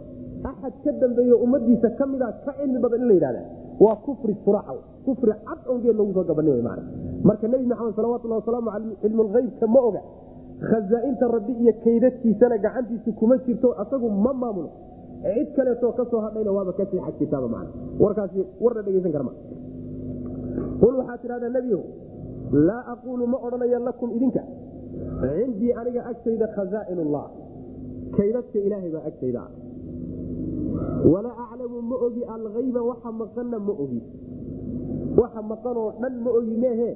axad ka dambeeyo ummadiisa ka mida ka cilmi badan in la yidhahda waa kufri suraxa kufri cad on geed loogu soo gabani man marka nebi maxamed salawatullah wasalaamu aley cilmulheybka ma oga. Khazaainta rabbi iyo kaydadkiisana gacantiisa kuma jirto asagu ma maamulo. Cid kaleetoo ka soo hadhayna waaba ka sii xag kitaaba man warkaasi warna dhegeysan karma. Qul waxaa tidhahdaa nebiyow laa aquulu ma odhanayo lakum idinka. Cindii aniga agtayda khazaain ullah kaydadka ilaahay baa agtayda. Walaa aclamu ma ogi alhayba waxa maqanna ma ogi. Waxa maqanoo dhan ma ogi meehe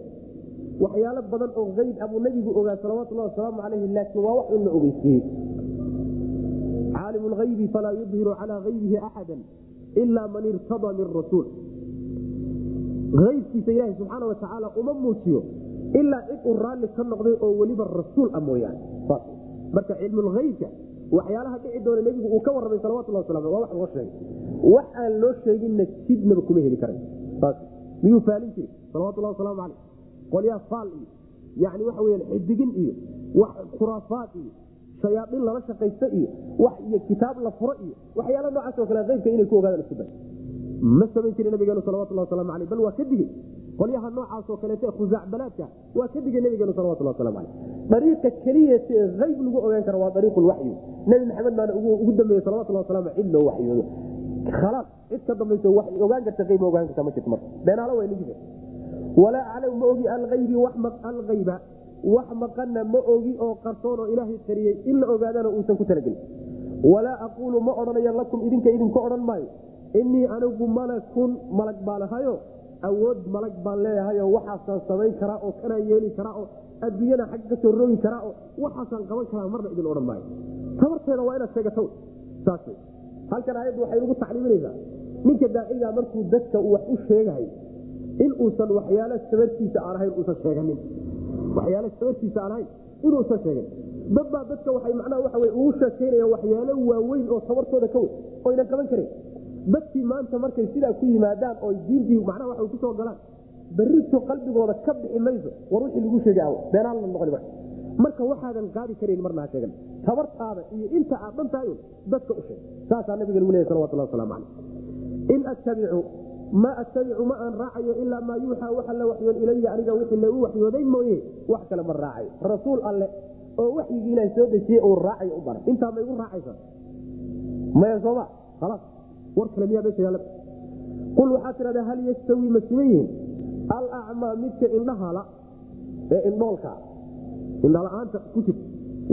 waxyaalo badan oo ayb abuu nebigu ogaa salawatulahi wasalaamu calayhi laakiin waa wax in la ogeysiiyey caalim lhaybi falaa yudhiru calaa haybihi axada ila man irtadaa min rasuul aybkiisa ilaaha subxaana watacaala uma muujiyo ilaa cid uu raalli ka noqday oo weliba rasuul ah mooyaane. Marka cilmulhaybka waxyaalaha dhici doona nebigu uu ka warramay salawatullah wasla waa wax loo sheegay. Wax aan loo sheeginna jidnaba kuma heli karan miyuu faalin jiri salawatullah wasalaamu caleyh qolyaa faal iyo yani waxa weyaan xidigin iyo wax khuraafaad iyo shayaaiin lala shaqaysta iyo wax iyo kitaab la furo iyo waxyaala noocaasoo kale aybka inay ku ogaadaan isku day ma samayn jiri nabigeenu salawatullah waslamu aleyh bal waa ka digey qolyaha noocaasoo kaleete khusaacbalaadka waa ka digay nabigeenu salawatullah waslamu aleyh dariiqa keliyata ee ayb lagu ogaan kara waa dariiqulwaxyi nebi maxamed baana ugu dambeeye salawatullah waslamu cid loo waxyoodo. Khalaas cid ka dambayso ogaan karta ayb ogaan karta ma jirto marka. Beenaalo way nigi walaa aclamu ma ogi alhaybi alhayba wax maqana ma ogi oo qarsoon oo ilaahay qariyey in la ogaadana uusan ku talagelin. Walaa aquulu ma odhanayo lakum idinka idinka odhan maayo inii anigu malakun malag baan ahayo awood malag baan leeyahayo waxaasaan samayn karaa oo kanaan yeeli karaa oo adduunyana xagga ka soo rogi karaa oo waxaasaan qaban karaa marna idin odhan maayo. Tabarteeda waa inaad sheegata saas halkan aayaddu waxay nagu tacliiminaysaa ninka daaciga markuu dadka wax u sheegahay in waxyaalo sabartiisa aan ahayn uusan sheeganin. Waxyaalo sabartiisa aan ahayn inuusan sheegan dad baa dadka waxay macnaha waxa wey ugu sheekaynayaan waxyaalo waaweyn oo tabartooda ka weyn oo ynan qaban karin dadkii maanta markay sidaa ku yimaadaan oo diintii macnaha waxay ku soo galaan berrito qalbigooda ka bixi mayso war wixii lagu sheegay beenaan la noqoni marka. Marka waxaadan qaadi karayn marna ha sheegan. Tabartaada iyo inta aad dhan tahay dadka u sheeg saasaa nabiga lagu leeyahy salawatullah waslamu caleyh in attabicu ma attabicu ma aan raacayo ilaa maa yuuxaa waxa la waxyoon ilaya aniga wixii lagu waxyooday mooye wax kale ma raacayo. Rasuul alle oo waxyigii soo dejiyey uu raacayo u baray. Intaa ma igu raacaysa maya sooma khalaas war kale miyaa meesha yaalla qul waxaa tidhahdaa hal yastawi ma siman yihiin? Alacmaa midka indhahala ee indhoolka indhala-aanta ku jirta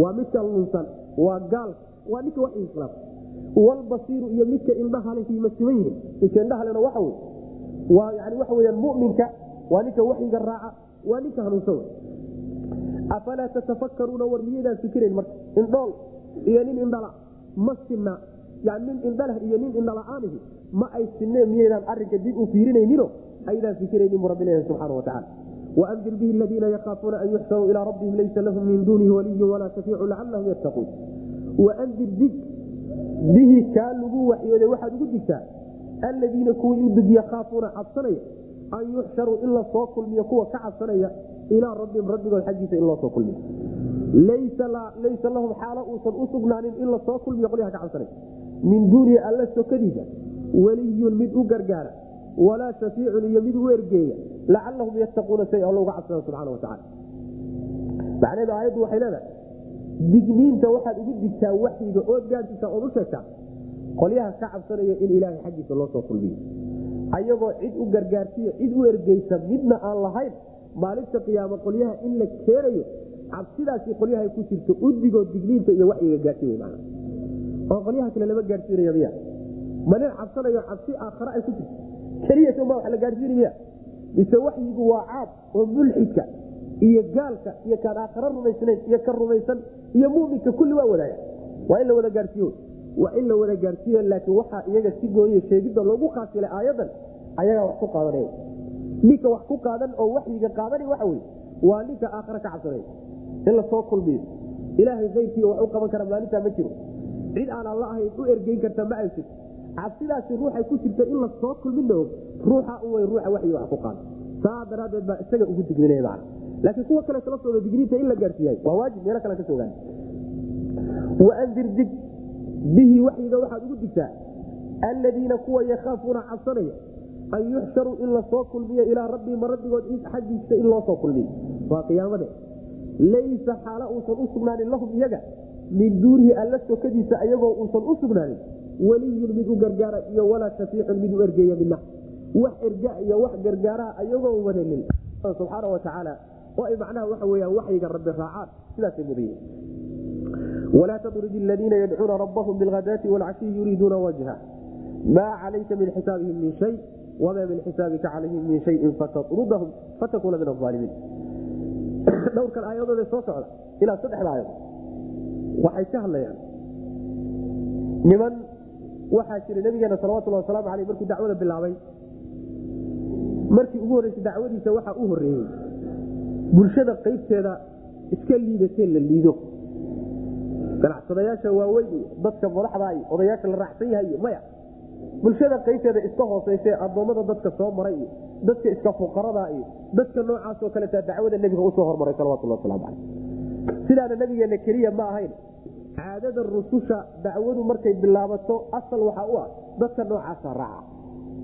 waa midka lunsan waa gaalka waa ninka wax islaam walbasiiru iyo midka indhahalihii ma siman yihiin? Midka indhahalena waxa wey waa yani waxa weyaan muminka waa ninka waxyiga raaca waa ninka hanuunsan afalaa tatafakaruuna war miyaydaan fikirayn marka? Indhool iyo nin indhala ma sinna yani nin indhalah iyo nin indhala-aanihi ma ay sineen miyaydaan arinka dib u fiirinaynino aydaan fikiraynin bu rabbi leeyahay subxaana watacaala waandir bihi aladiina yakaafuuna an yuxsaruu ilaa rabbihim laysa lahum min duunihi waliyun walaa shafiicu lacalahum yattaquun waandir dig bihi kaa lagu waxyooday waxaad ugu digtaa aladiina kuwii u dig yakaafuuna cabsanaya an yuxsharuu in la soo kulmiyo kuwa ka cabsanaya ilaa rabbihim rabbigood xaggiisa in loo soo kulmiyo. Laysa lahum xaalo uusan u sugnaanin in la soo kulmiyo qolyaha ka cabsanay min duunihi alla sokadiisa weliyun mid u gargaara walaa shafiicun iyo mid u ergeeya lacalahum yattaquuna say alla uga cabsada subxana watacaala macnaheedu aayaddu waxay leedahay digniinta waxaad ugu digtaa waxyiga ood gaadsiisa ood u sheegtaa qolyaha ka cabsanaya in ilaahay xaggiisa loo soo kulmiyo. Ayagoo cid u gargaarsiyo cid u ergeysa midna aan lahayn maalinta qiyaamo qolyaha in la keenayo cabsidaasi qolyaha ku jirto udigoo digniinta iyo waxyiga gaadsi oo qolyaha kale lama gaadsiinaya miya. Ma nin cabsanayo cabsi aakhare ay ku jirto. Keliya ma wa la gaadsiini miya. Mise waxyigu waa caad oo mulxidka iyo gaalka iyo kaan aakhare rumaysnayn iyo ka rumaysan iyo muminka kulli waa wadaaga waa in la wada gaadsiiyo waa in la wada gaadsiiyo laakiin waxaa iyaga si gooye sheegidda loogu khaasilay aayadan ayagaa wax ku qaadanaya ninka wax ku qaadan oo waxyiga qaadani waxa wey waa ninka aakhare ka cabsanaya in la soo kulmiyo. Ilaahay kayrkii wax u qaban kara maalintaa ma jiro cid aan alla ahayn u ergeyn karta ma ay cabsidaasi ruuxay ku jirta in la soo kulmina og ruuxa u way ruuxa waxyiga wax ku qaada saa daraaddeed baa isaga ugu digminaya macna laakiin kuwa kale kala sooda digniinta in la gaarsiiyay waa waajib meelo kale ka soogaan waandir dig bihi waxyiga waxaad ugu digtaa. Alladiina kuwa yakhaafuuna cabsanaya an yuxsharuu in la soo kulmiyo ilaa rabbihim rabbigood xaggiisa in loo soo kulmiyo. Waa qiyaamade laysa xaala uusan u sugnaanin lahum iyaga min duunihi alla sokadiisa ayagoo uusan u sugnaanin weliyun mid u gargaara iyo walaa shafiicun mid u ergeeya mina wax erga iyo wax gargaaraha ayagoo wadanin subxaana watacaala oo ay macnaha waxa weyaan waxyiga rabbi raacaan sidaasay mudaye walaa tadrid aladiina yadcuuna rabbahum bilhadaati waalcashiyi yuriiduuna wajha. Maa calayka min xisaabihim min shay wamaa min xisaabika calayhim min shayin fatarudahum fatakuuna min aalimiin dhowrkan aayadoode soo socda ilaa saddexda aayado waxay ka hadlayaan. Niman waxaa jira nabigeena salawatulhi wasalaamu aleyh markuu dacwada bilaabay. Markii ugu horreysay dacwadiisa waxaa u horeeyey bulshada qaybteeda iska liidatee la liido. Ganacsadayaasha waaweyn iyo dadka madaxda iyo odayaasha la raacsan yahay iyo maya. Bulshada qaybteeda iska hooseyse addoommada dadka soo maray iyo dadka iska fuqarada iyo dadka noocaasoo kaleeta dacwada nebiga u soo hormaray salawatulhi waslamu caleyh sidaana nabigeena keliya ma ahayn. Caadada rususha dacwadu markay bilaabato asal waxaa u ah dadka noocaasa raaca.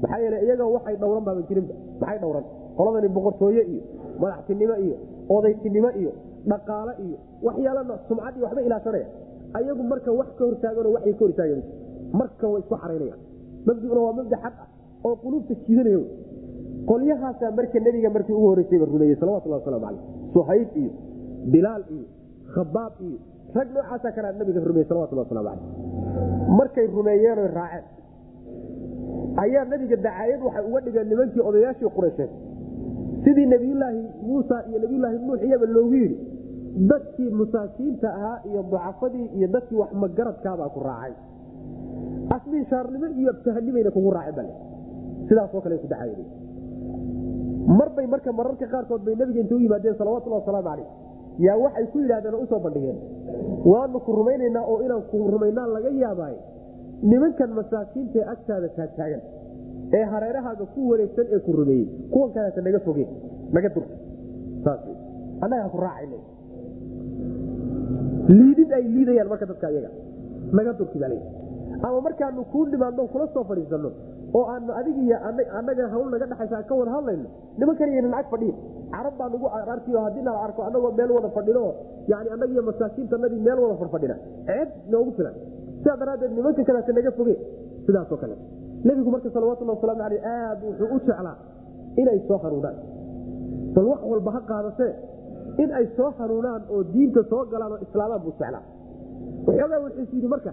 Maxaa yeele iyaga waxay dhowran baaba jirinba maxay dhowran? Qoladani boqortooye iyo madaxtinimo iyo odaytinimo iyo dhaqaale iyo waxyaala sumcad iyo waxba ilaashanaya ayagu marka wax ka hortaaganoo waxay ka hortaagan marka way isku xaraynayaan mabduna waa mabda xaq ah oo quluubta jiidanaya qolyahaasaa marka nebiga markii ugu horreysayba rumeeyey salawatullah waslamu caleyh suhayb iyo bilaal iyo khabaab iyo rag noocaasa kalea nabiga rumeyey salawatullah waslamu caleyh markay rumeeyeenoo raaceen ayaa nabiga dacaayad waxay uga dhigeen nimankii odayaashii qureysheed sidii nebiyulaahi muusa iyo nebiyulaahi nuux iyaba loogu yidhi dadkii masaakiinta ahaa iyo ducafadii iyo dadkii wax magaradkaabaa ku raacay. Asminshaarnimo iyo abtahanimayna kugu raaceen bale. Sidaasoo kale ku dacaayad marbay marka mararka qaarkood bay nabiga inta u yimaadeen salawatullah wasalaamu caleyh yaa waxay ku yidhahdeen oo u soo bandhigeen. Waanu ku rumaynaynaa oo inaan ku rumaynaa laga yaabaaye nimankan masaakiinta ee agtaada taagtaagan ee hareerahaaga ku wareegsan ee ku rumeeyey. Kuwan naga fogeen naga durka annagaa ku raacayna liidid ay liidayaan marka dadka iyaga naga durki baa ama markaanu kuu dhimaadno kula soo fadhiisanno oo aanu adig iyo annaga hawl naga dhexaysa aan ka wada hadlayno nimankan iynan ag fadhiin. Carab baa nagu arkiyo haddii nala arko annagoo meel wada fadhino yani annagiyo masaakiintanadii meel wada farfadhina ceeb noogu filan. Sidaa daraaddeed nimanka kaleeta naga foge sidaasoo kale. Nebigu marka salawatullah wasalaamu aleyh aad wuxuu u jeclaa inay soo hanuunaan bal wax walba ha qaadatee in ay soo hanuunaan oo diinta soo galaan oo islaamaan buu jeclaa. Waxoogaa wuxuus yidhi marka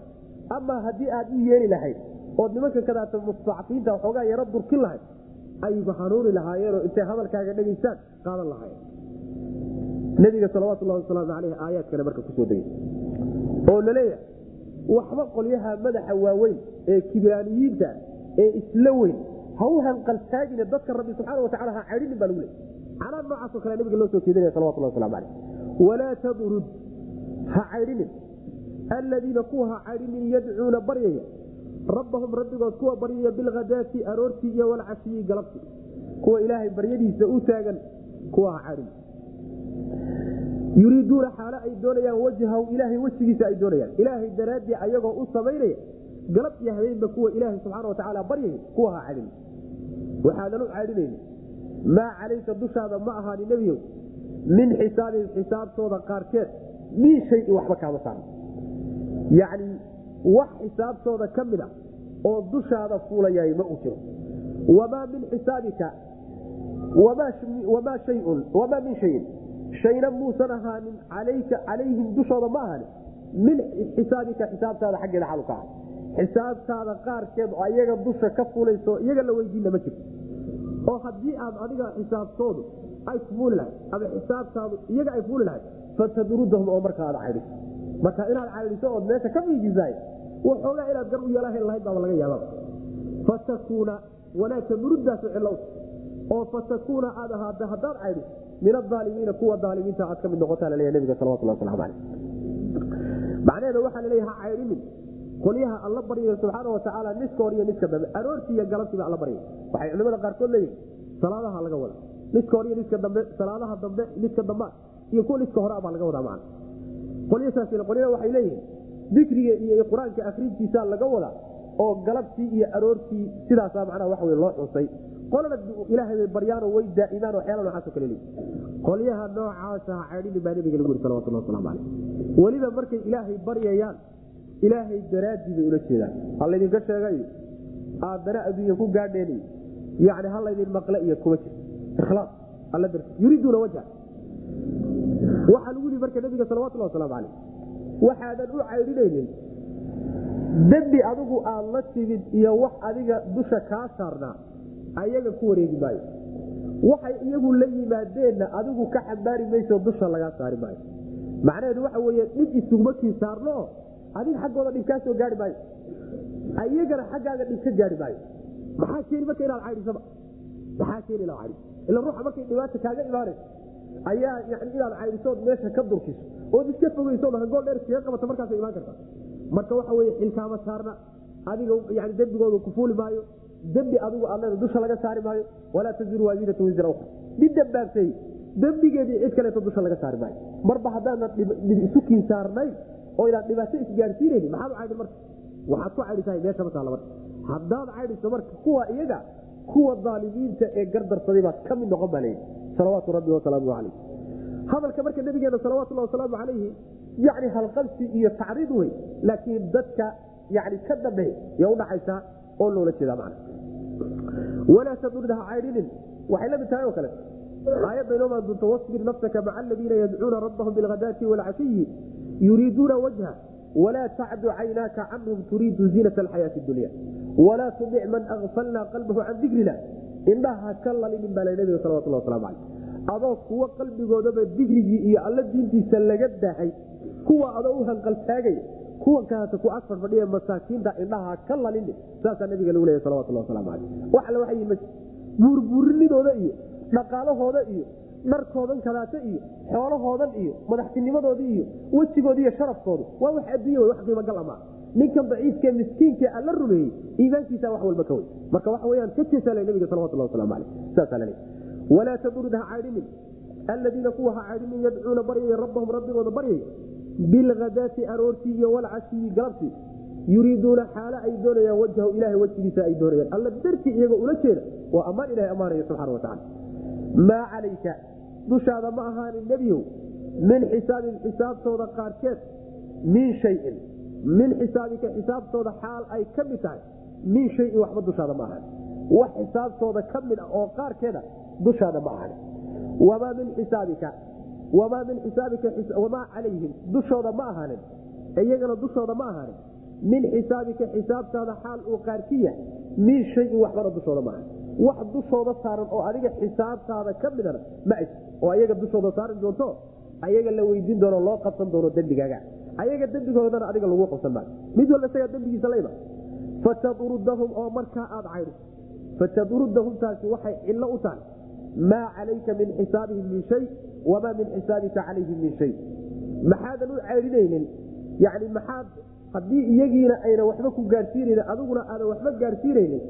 amaa haddii aad u yeeli lahayd ood nimanka kadaata mustacfiinta waxoogaa yaro durkin lahayd. Ayba hanuuni lahaayeenoo intay hadalkaaga dhegaystaan qaadan lahaayeen. Nebiga salawatullahi wasalaamu aleyh aayaad kale marka ku soo degay. Oo la leeyahay waxba qolyaha madaxa waaweyn ee kibraaniyiinta ee isla weyn ha u hanqaltaagine dadka rabbi subxaana watacala ha cadhinin baa lagu leey canaan noocaasoo kale nabiga loo soo jeedinaya salawatullah waslamu aleyh walaa tadrud ha caydhinin alladiina kuwa ha caydhinin yadcuuna baryaya rabbahum rabbigood kuwa baryaya bilhadaati aroortii iyo walcashiyi galabti. Kuwa ilaahay baryadiisa u taagan kuwa caydhin yuriiduuna xaalo ay doonayaan wajhahu ilaahay wejigiisa ay doonayaan. Ilaahay daraaddii ayagoo u samaynaya galab iyo habeenba kuwa ilaahay subxaana watacaala baryay kuwa ha cadhin waxaadan u cadhinayni maa calayka dushaada ma ahaani nebiyow min xisaabihim xisaabtooda qaarkeed min shayin waxba kaama saarna yacni wax xisaabtooda ka mid a oo dushaada fuulayaay ma u jiro. Wamaa min xisaabika? Wamaa min shayin. Shayna muusan ahaanin alayka calayhim dushooda ma ahaanin min xisaabika xisaabtaada xaggeeda xalu ka aha xisaabtaada qaarkeed oo ayaga dusha ka fulayso iyaga la weydiinna ma jirto oo haddii aad adiga xisaabtoodu ay fuuli lahayd ama xisaabtaadu iyaga ay fuuli lahayd fatadrudahum oo markaa aad caydhiso marka inaad caydhiso ood meesha ka miijisaay waxoogaa inaad gar u yeelahan lahayd baaba laga yaababa fatakuuna wanaagka murudaasu cilow oo fatakuuna aad ahaada haddaad caydhiso min aalimiina kuwa aalimiinta aad ka noqotaa laleeya nabiga salawatullah waslamu aleyh macnaheeda waxaa laleeya caydhinin qolyaha alla baryayo subxaana watacaala niska hor iyo niska dambe. Aroortii iyo galabtiiba alla baryay. Waxay culimada qaarkood leeyihiin salaadaha laga wada. Niska hor iyo niska dambe salaadaha dambe niska damba iyo kuwa niska hore baa laga wadaa macana qolyasaas qolyada waxay leeyihiin dikriga iyo qur'aanka akrintiisa laga wadaa oo galabtii iyo aroortii sidaasa macnaha wey loo xusay qolana ilaahay bay baryaano way daa'imaan waxyaala kale qolyaha noocaasa ha caydhinin baa nabiga lagu yiri salawatullah waslamu caleyh weliba markay ilaahay baryayaan ilaahay daraaddii bay ula jeedaan. Ha laydinka sheegayo aadana adduunya ku gaadheen yani ha laydin maqle iyo kuma jir. Ikhlaas alla darti yuriiduuna wajha waxaa lagu yidhi marka nabiga salawatullah wasalaamu caleyh waxaadan u caydhinaynin. Dembi adigu aad la timid iyo wax adiga dusha kaa saarnaa ayaga ku wareegi maayo. Waxay iyagu la yimaadeenna adigu ka xambaari mayso dusha lagaa saari maayo. Macnaheedu waxa weye dhib isugmakii saarno adiga xaggooda dhib kaa gaari maayo. Ayagana xaggaaga dhib ka gaari maayo. Maxaa keeni marka inaad caydhisaba maxaa keeni inaad caydhiso ila ruuxa markay dhibaata kaaga imaanayso ayaa yani inaad caydhisood meesha ka durkiso. Ood iska fogeyso hangool dheer iskaga qabata markaasa imaan karta. Marka waxa weye xilkaama saarna adiga yani dembigooda ku fuuli maayo dembi adigu alleda dusha laga saari maayo walaa taziru waasiiratu wisra ukra mid dambaabsay dembigeedii cid kaleeto dusha laga saari maayo. Marba haddaanan isukiin saarnayn oo inaad dhibaato isgaarsiinayni maxaad u caydhin marka? Waxaad ku caydhisahay meesha ma marka haddaad caydhiso marka kuwa iyaga kuwa daalimiinta ee gardarsaday baad ka mid noqon baa leeyihi salawaatu rabbi wasalaamu calayh. Hadalka marka nabigeena salawatullah wasalaamu calayhi yani halqabsi iyo tacriid wey laakiin dadka yani ka dambe ya udhaxaysaa oo loola jeeda man walaa tadurda ha caydhinin waxay la mid tahay oo kale. Aayadda inoomaa dunto wasbir nafsaka maca aladiina yadcuuna rabbahum bilghadaati walcashiyi yuriiduuna wajha walaa tacdu caynaaka canhum turiidu ziinat alxayaati dunya walaa tudic man akfalna qalbahu can dikrina indhaha ka lalinin baa salawatullah waslamu caleyh adoo kuwa qalbigoodaba digrigii iyo alla diintiisa laga dahay kuwa adoo u hanqaltaagaya kuwa kaata ku ag fadfadhiya masaakiinta indhaha ka lalini saasaa nabiga lagu caleyh wax alle waxay yihiin buurbuurinidooda iyo dhaqaalahooda iyo dharkoodan kadaata iyo xoolahoodan iyo madaxtinimadoodii iyo wejigoodi iyo sharafkoodu. Waa wax adduunya wax qiimogal ama ninkan daciifkee miskiinke alla rumeeyey iimaankiisa wax walba ka wey. Marka waxa weyaan ka jeesale nabiga salawatullah waslamu caleyh saasaa la leeya walaa tadurd ha caydhinin aladiina kuwa ha caydhinin yadcuuna baryaya rabbahum rabbigooda baryaya bilhadaati aroortii iyo walcashiyi galabtii. Yuriiduuna xaalo ay doonayaan wajhahu ilahay wejigiisa ay doonayaan. Alla dartii iyagoo ula jeeda waa ammaan ilahay ammaanaya subxana watacala maa calayka dushaada ma ahaanin nebiyow min xisaabin xisaabtooda qaarkeed min shayin min xisaabika xisaabtooda xaal ay ka mid tahay min shayin waxba dushaada ma ahan wax xisaabtooda ka mid ah oo qaarkeeda dushaada ma ahan wamaa min xisaabika wamaa min xisaabika wamaa calayhim dushooda ma ahaanin. Iyagana dushooda ma ahaanin. Min xisaabika xisaabtaada xaal uu qaarkiya min shayin waxbana dushooda ma ahan wax dushooda saaran oo adiga xisaabtaada ka midana ma aj oo ayaga dushooda saari doonto ayaga la weydiin doono loo qabsan doono dembigaaga. Ayaga dembigoodana adiga lagu qabsan maayo mid walba isagaa dembigiisa layba. Fatadrudahum oo markaa aad caydo. Fatadrudahum taasi waxay cillo u tahay. Maa calayka min xisaabihim min shay wamaa min xisaabika calayhim min shay. Maxaadan u caydhinaynin yani maxaad haddii iyagiina ayna waxba ku gaadhsiinaynin adiguna aadan waxba gaadhsiinaynin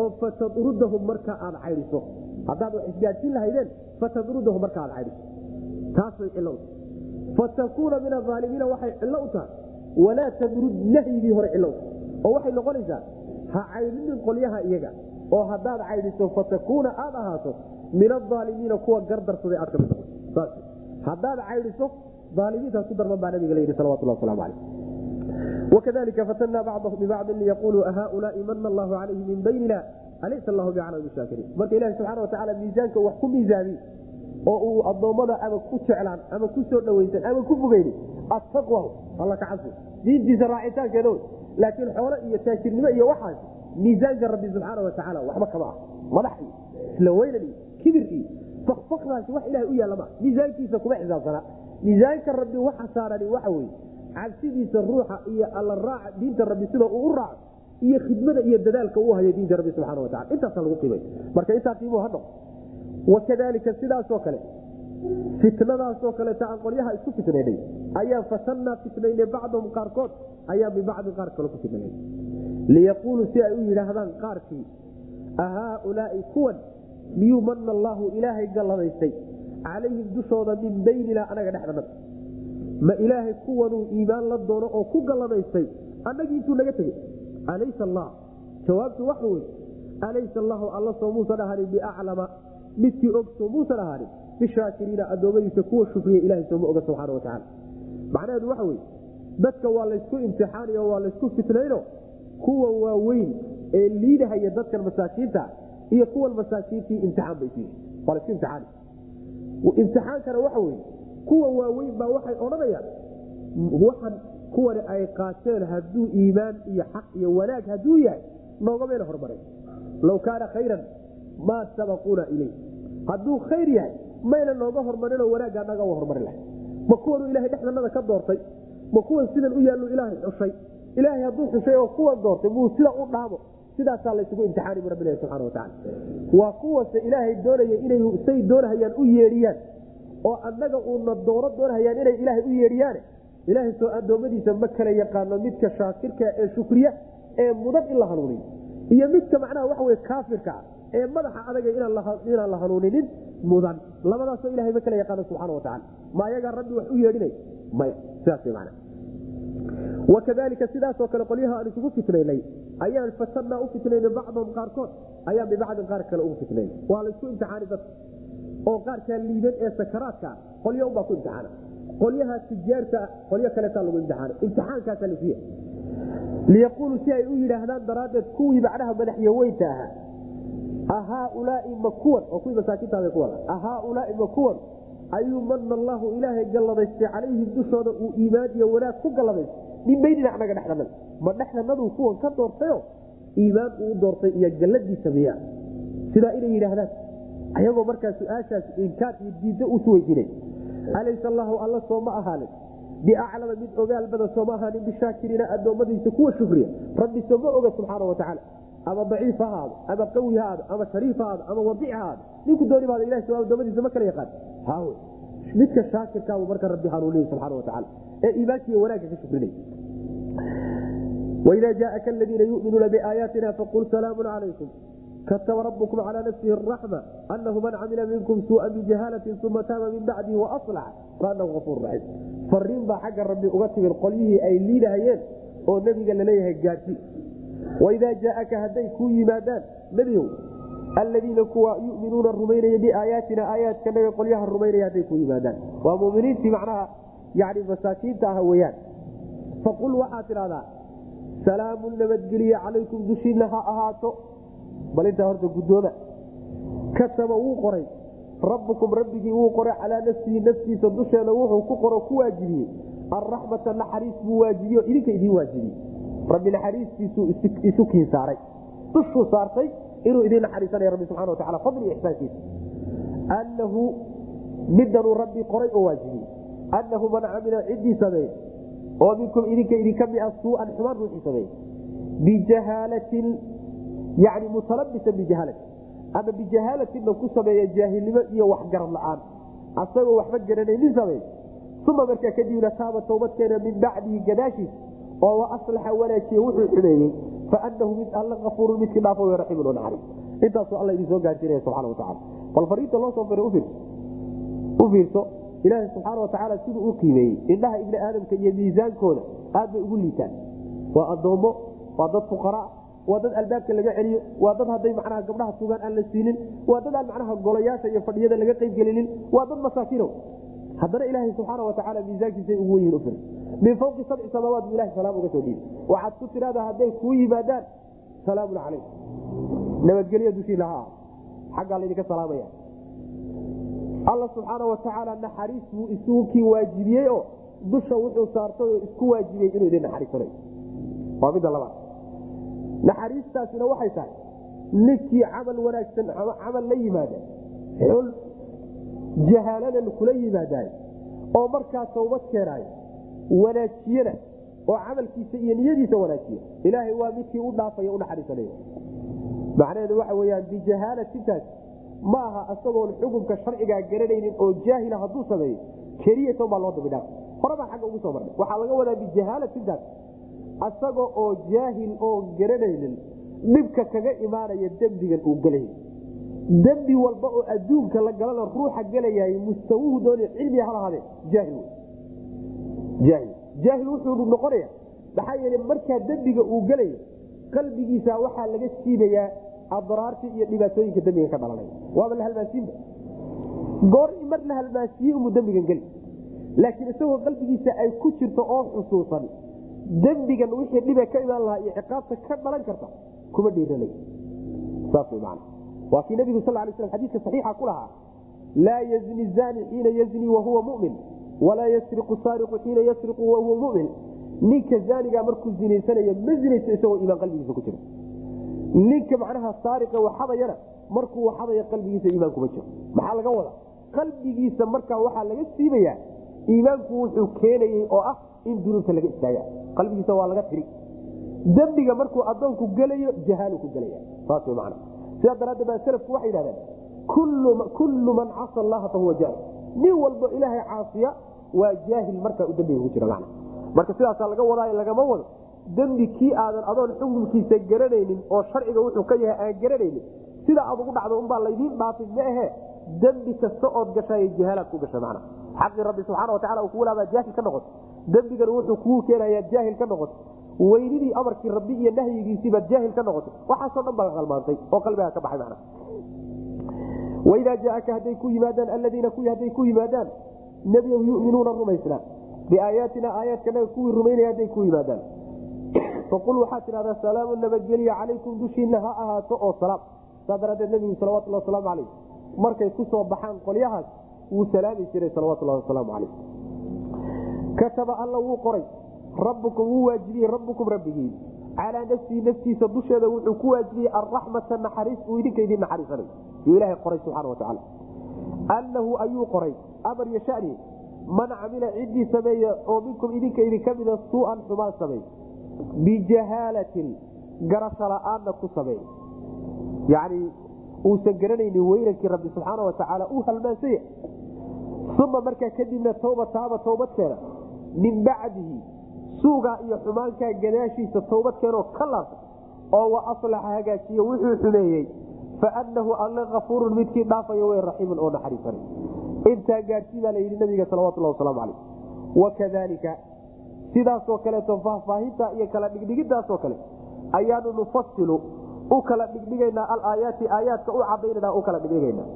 oo fatadrudahum markaa aad caydhiso haddaad wax isgaadhsiin lahaydeen fatadrudahum marka aad caydhiso taasay cilo fatakuuna min aalimiina waxay cillo u tahay. Walaa tadrud nahyigii hore cillo u tahay. Oo waxay noqonaysaa ha caydhinin qolyaha iyaga. Oo haddaad caydhiso fatakuuna aad ahaato min aalimiina kuwa gardarsaday aad ka mid noqoto haddaad caydhiso aalimiintaas ku darman baa nabiga layidhi salawatullah waslamu caleyh wakadalika fatanaa bacdahum bibacdin liyaquluu ahaulaai mana allahu calayhi min baynina alaysa allahu bicalami shaakiriin marka ilahi subxana watacala miisaanka wax ku miisaamiy oo uu addoommada ama ku jeclaan ama ku soo dhawaysan ama ku fogeyni attaqwa alla ka cabsi diintiisa raacitaankeeda wey laakiin xoolo iyo taajirnimo iyo waxaas miisaanka rabbi subxaana watacaala waxba kama ah madax iyo isla weynan iyo kibir iyo fakfakdaasi wax ilahay u yaalla maa miisaankiisa kuma xisaabsanaa miisaanka rabbi waxa saarani waxa weye cabsidiisa ruuxa iyo alla raaca diinta rabbi sida uu u raaco iyo khidmada iyo dadaalka uu hayo diinta rabbi subxana watacala intaasa lagu qiimay marka intaa qiimuhu ha noqo wakadalika sidaasoo kale fitnadaasoo kaleeta aan qolyaha isku fitnaynay. Ayaan fatannaa fitnaynay bacdahum qaarkood ayaan bibacdin qaar kale ku fitnaynay. Liyaquuluu si ay u yidhaahdaan qaarkii ahaaulaai kuwan miyuu mana allaahu ilaahay galladaystay calayhim dushooda min baynina anaga dhexdanada ma ilaahay kuwanuu iimaan la doono oo ku galladaystay? Annagii intuu naga tegey. Alaysa allah. Jawaabtu waxa wey alaysa allahu alla soo muusan ahanin biaclama. Midkii og soo muusan ahaanin bishaakiriina addoommadiisa kuwa shukriya ilahay sooma oga subxaana watacaala macnaheedu waxa weye dadka waa laysku imtixaanayo waa laysku fitnayno. Kuwa waaweyn ee liidahaya dadkan masaakiinta iyo kuwan masaakiintii imtixaan bay siihi waa laysku imtixaana imtixaankana waxa weye kuwa waaweyn baa waxay odhanayaan waxan kuwani ay qaateen hadduu iimaan iyo xaq iyo wanaag hadduu yahay noogamayna hormaray low kaana khayran maa sabaquuna iley hadduu khayr yahay mayna nooga hormarinoo wanaagga naga hormarin lahay. Ma kuwanuu ilahay dhexdanada ka doortay? Ma kuwan sidan u yaallu ilaahay xushay? Ilaahay hadduu xushay oo kuwan doortay muu sida u dhaamo? Sidaasaa laysugu imtixaani bu rabbilahi subxana watacala waa kuwase ilaahay doonaya inay say doonahayaan u yeedhiyaan oo annaga uuna dooro doonahayaan inay ilaahay u yeedhiyaane. Ilaahay soo addoommadiisa ma kala yaqaano midka shaakirka ee shukriya ee mudan in la hanuuniyo iyo midka macnaha waxa wey kaafirka ah ee madaxa adaga inaan la hanuuninin mudan. Labadaasoo ilahay ma kala yaqaano subxana watacala ma ayagaa rabbi wax u yeedhinay? Maya sidaas man wakadalika sidaasoo kale qolyaha aan isugu fitnaynay ayaan fatannaa u fitnaynay bacdahum qaarkood ayaan bibacdin qaar kale ugu fitnaynay. Waa laysku imtixaani dadka oo qaarkaa liidan ee sakaraadka qolyo unbaa ku imtixaana. Qolyaha tijaarta qolyo kaleetaa lagu imtixaana. Imtixaankaasa lasiiya liyaquuluu si ay u yidhaahdaan daraaddeed kuwii macnaha madaxyaweynta ahaa ahaaulaai ma kuwan oo kuwii masaakiintaada kuwan ahaaulaai ma kuwan ayuu mana allaahu ilaahay galladaystay calayhim dushooda uu iimaan iyo wanaag ku galladaystay. Min baynina anaga dhexdanada ma dhexdanaduu kuwan ka doortayo? Iimaan uu doortay iyo galladiisa miya sidaa inay yidhaahdaan ayagoo markaa su'aashaas inkaar iyo diidda usu weydiinay alaysa allaahu alla soo ma ahaanin biaclama mid ogaal badan sooma ahaanin bishaakiriina addoommadiisa kuwa shukriya. Rabbi sooma oga subxaana watacaala ama daciif ha ahaado ama qawi ha aado ama shariif ha aado ama wadic ha aado ninku dooni baada ilahi so addoommadiisa ma kala yaqaan. Hawe midka shaakirkaabu marka rabbi hanuuniye subxaana watacaala ee iimaankiiyo wanaagga ka shukrinay waida jaaka aladiina yuminuuna biaayaatina faqul salaamun calaykum kataba rabkum calى nafsihi raxma anahu man camila minkum suua bijahaalati uma taaba min bacdihi waaslaxa faanahu afuur raxiim fariin baa xagga rabbi uga timid qolyihii ay liidahayeen oo nebiga la leeyahay gaadsi waidaa jaaaka hadday kuu yimaadaan nebigow aladiina kuwa yuminuuna rumaynaya biaayaatina aayaadkanaga qolyaha rumaynaya hadday kuu yimaadaan waa muminiintii macnaha yani masaakiinta ah weyaan faqul waxaad tidhahdaa salaamu nabadgeliye calaykum dushiina ha ahaato bal intaa horta guddooma kataba wuu qoray. Rabbukum rabbigii wuu qoray calaa nafsihi naftiisa dusheeda wuxuu ku qoro ku waajibiyey. Alraxmata naxariis buu waajibiyo idinka idiin waajibiyey. Rabbi naxariistiisuu isu kiin saaray. Dushuu saartay inuu idiin naxariisanaya rabbi subxana watacala fadli iyo ixsaankiisa. Annahu midanuu rabbi qoray oo waajibiyey. Annahu man camila ciddii sameeye oo minkum idinka idinka mia suuan xumaan ruuxii sameeye bijahaalatin yani mutalabisan bijahaalati ama bijahaalatinna ku sameeya jaahilnimo iyo waxgarad la'aan asagoo waxba garanaynin sameey uma markaa kadibna taaba towbadkeena min bacdihi gadaashiis oo wa aslaxa wanaajiye wuxuu xumeeyey faanahu mid alla afuurun midkii dhaafo raxiimun oo naxariis intaasuu alla idin soo gaarsiinaya subxana watacala bal fariinta loo soo firay u fiirso ilaaha subxaana watacaala siduu u qiimeeyey indhaha ibni aadamka iyo miisaankooda aad bay ugu liitaan waa addoommo waa dad fuqaraa waa dad albaabka laga celiyo waa dad hadday macnaha gabdhaha tugaan aan la siinin waa dad aan macnaha golayaasha iyo fadhiyada laga qaybgelinin waa dad masaakiino haddana ilaahay subxaana watacaala miisaankiisay ugu weyihin ufir min fawqi sabci samaawaat bu ilahay salaam uga soo dhiibi waxaad ku tidhahdaa hadday kuu yimaadaan salaamun calayk nabadgelyo dushiina ha ah xaggaa laydinka salaamaya. Alla subxaana watacaala naxariis buu isukii waajibiyey oo dusha wuxuu saartay oo isku waajibiyey inuu idin naxariisanayo waa midda labaad naxariistaasina waxay tahay ninkii camal wanaagsan camal la yimaada xul jahaaladan kula yimaadaay oo markaa tawbad keenaayo wanaajiyana oo camalkiisa iyo niyadiisa wanaajiya. Ilaahay waa midkii u dhaafaya u naxariisanaya. Macnaheedu waxa weyaan bijahaalatintaas ma aha isagoon sharcigaa garanaynin oo jaahila hadduu sameeyo keliyatan baa loo dabidhaa horebaa agga ugu soo marnay. Waxaa laga wadaa bijahaalatintaas isaga oo jaahil oo garanaynin dhibka kaga imaanaya dembigan uu gelay. Dembi walba oo adduunka la galana ruuxa gelayaay mustawuhu doonay cilmiga halahaadee jaahil wuxuu noqonaya maxaa yeele markaa dembiga uu gelayo qalbigiisa waxaa laga siibayaa adraarta iyo dhibaatooyinka dembiga ka dhalanaya waaba la halmaansiinba goor mar la halmaansiiye umuu dembigan geli. Laakiin isagoo qalbigiisa ay ku jirto oo xusuusan dembigan wixii dhibe ka imaan lahaa iyo ciqaabta ka dhalan karta kuma dhiiranay waa kii nabigu sal lay slam xadiiska saxiixa ku lahaa laa yazni zani xiina yazni wahuwa mumin walaa yasriqu saariqu xiina yasriqu wahuwa mumin. Ninka zaanigaa markuu zinaysanayo ma zinayso isagoo iimaan qalbigiisa ku jiro. Ninka macnaha saariqa waxadayana markuu waxadaya qalbigiisa iimaan kuma jiro. Maxaa laga wada qalbigiisa markaa waxaa laga siibayaa iimaanku wuxuu keenayey oo ah in dunuubta laga istaaga qalbigiisa waa laga tiri. Dembiga markuu adoonku gelayo jahaalu ku gelaya saas w man sidaa daraaddeed baa selafku waxay yidhahdeen kullu man casa allaha fahuwa jaahil. Nin walbo ilaahay caasiya waa jaahil markaa u dembiga ku jira man marka sidaasaa laga wadaayo lagama wado. Dembi kii aadan adoon xukunkiisa garanaynin oo sharciga wuxuu ka yahay aan garanaynin sida aad ugu dhacdo unbaa laydiin dhaafin ma ahe. Dembi kasta ood gashay jahaalaad ku gasha man xaqii rabbi subxaana watacala uu kugu laabaa jaahil ka noqoto dembigan wuxuu kugu keenayaa jaahil ka noqoto weynidii amarkii rabbi iyo nahyigiisiibaad jaahil ka noqotay. Waxaasoo dhan baa qalmaantay oo qalbigaa ka baxay man waidaa jaaaka hadday ku yimaadaan aladiina kuwii hadday ku yimaadaan nebiyow yuminuuna rumaysnaa biaayaatina aayaadkanaga kuwii rumaynaya hadday ku yimaadaan. Faqul waxaad tidhahdaa salaamu nabadgelya calaykum dushiina ha ahaato oo salaam. Saa daraaddeed nebigu salawatullah wasalaamu calayh markay ku soo baxaan qolyahaas wuu salaami jiray salawatulahi wasalaamu calayh. Kataba alla wuu qoray. Rabbukum wuu waajibiyey rabbukum rabbigii calaa nafsihi naftiisa dusheeda wuxuu ku waajibiyey alraxmata naxariis uu idinka idin naxariisanay. Yuu ilaahay qoray subxana watacaala annahu ayuu qoray. Amar iyo shani man camila ciddii sameeya oo minkum idinka idinka mida suu'an xumaan sameey bijahaalatin garasho la'aanna ku sameey yacni uusan garanaynin weynankii rabbi subxaana watacaala uu halmaansanya uma markaa kadibna tawba taaba tawbadkeena min bacdihi suugaa iyo xumaankaa gadaashiisa tawbadkeenoo ka laabta oo wa aslaxa hagaajiyo wuxuu xumeeyey. Faanahu alle kafuurun midkii dhaafayo wey raxiimun oo naxariisanay intaa gaadhsii baa layidhi nabiga salawatullah wasalaamu calayh. Wakadalika sidaasoo kaleeto faahfaahinta iyo kala dhigdhigidaasoo kale ayaanu nufasilu u kala dhigdhigaynaa alaayaati aayaadka u cadaynana u kala dhigdhigaynaa.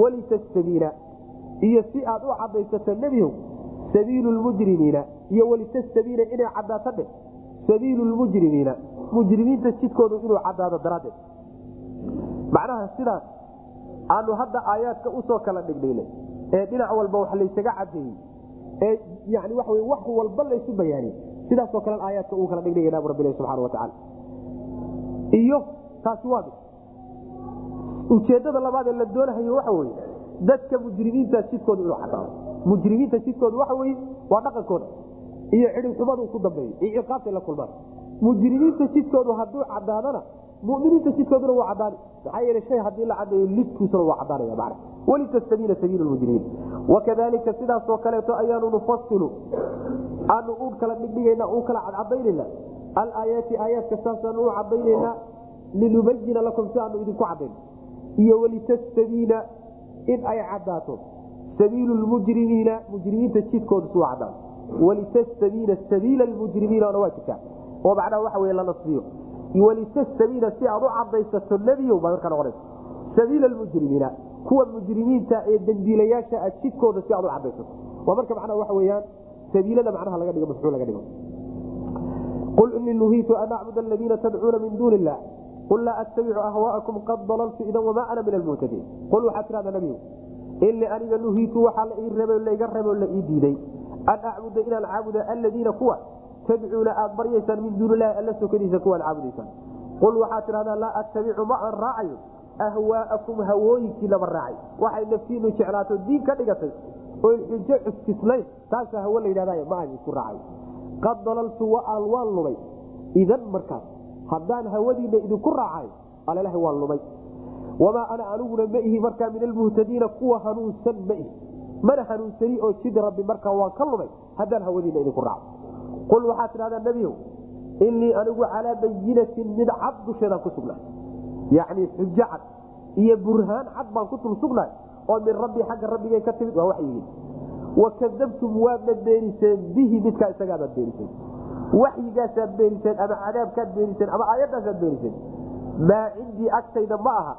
Walitastabiina iyo si aad u cadaysato nebihow sabiilu lmujrimiina iyo walitastabiina inay cadaato dheh sabiilu lmujrimiina mujrimiinta jidkoodu inuu cadaado daraaddeed. Macnaha sidaas aanu hadda aayaadka u soo kala dhigdhignay ee dhinac walba wax laysaga cadeeyey ee yani waxa w wax walba laysu bayaaniyey sidaasoo kalen aayaadka uu kala dhigdhigayna bu rabbilahi subxana watacaala iyo taasi waa mid. Ujeedada labaad ee la doonahayo waxa weye dadka mujrimiinta jidkooda inuu cadaado mujrimiinta jidkooda waxa weye waa dhaqankooda. Iyo cidhibxumadu ku dambeeyo iyo ciqaabtay la kulmaan. Mujrimiinta jidkoodu hadduu cadaadana muminiinta jidkooduna waa cadaani maxaa yeele shay haddii la cadeeyo lidkuusuna waa cadaanaya man walitastabiina sabiil mujrimiin. Wakadalika sidaasoo kaleeto ayaanu nufasilu aanu u kala dhigdhigana u kala cadcadaynayna alaayaati aayaadka saasaanu u cadaynayna linubayina lakum si aanu idinku cadayn iyo walitastabiina in ay cadaato sabiilu lmujrimiina mujrimiinta jidkooda suu cadaan walitastabiina sabiila lmujrimiinna waa jirtaa. Oo macnaha waxa wey la nasbiyo. Walitastabiina si aad u cadaysato nebiyow baa markaa noqonaysa. Sabiila lmujrimiina kuwa mujrimiinta ee dembiilayaasha ah jidkooda si aad u cadaysato waa marka macnaha waxa weyaan sabiilada macnaha laga dhigo mafcuul laga dhigo. Qul inii nuhiitu an acbud aladiina tadcuuna min duuni illah qul laa attabicu ahwaa'akum qad dalaltu idan wamaa ana min almuhtadiin qul waxaa tidhahda nebigu ini aniga nuhiitu waxaa laiga rabo la ii diiday an acbuda inaan caabuda aladiina kuwa tadcuuna aad baryaysaan min duuni ilahi alla sokadiisa kuwaad caabudaysaan qul waxaa tidhahdaa laa attabicu ma aan raacayo ahwaa'akum hawooyinkiinama raacay waxay naftiinu jeclaato diin ka dhigatay oo xujo cuskislayn taasaa hawo la yidhahday ma aan isku raacay qad dalaltu waan waan lumay idan markaas haddaan hawadiina idinku raacay alalahi waan lumay. Wamaa ana aniguna ma ihi markaa min almuhtadiina kuwa hanuunsan ma ihi. Mana hanuunsani oo jid rabbi markaa waan ka lumay haddaan hawadiina idinku raaco qul waxaa tidhahdaa nebiyow inii anigu calaa bayinatin mid cad dusheedaan ku sugnaa yacni xujo cad iyo burhaan cad baan ku tul sugnahay oo min rabbi xagga rabbigay ka timid waa waxyigii wakadabtum waadna beeniseen bihi midkaa isagaabaad beeniseen waxyigaasaad beeniseen ama cadaabkaad beeniseen ama aayadaasaad beeniseen. Maa cindii agtayda ma aha.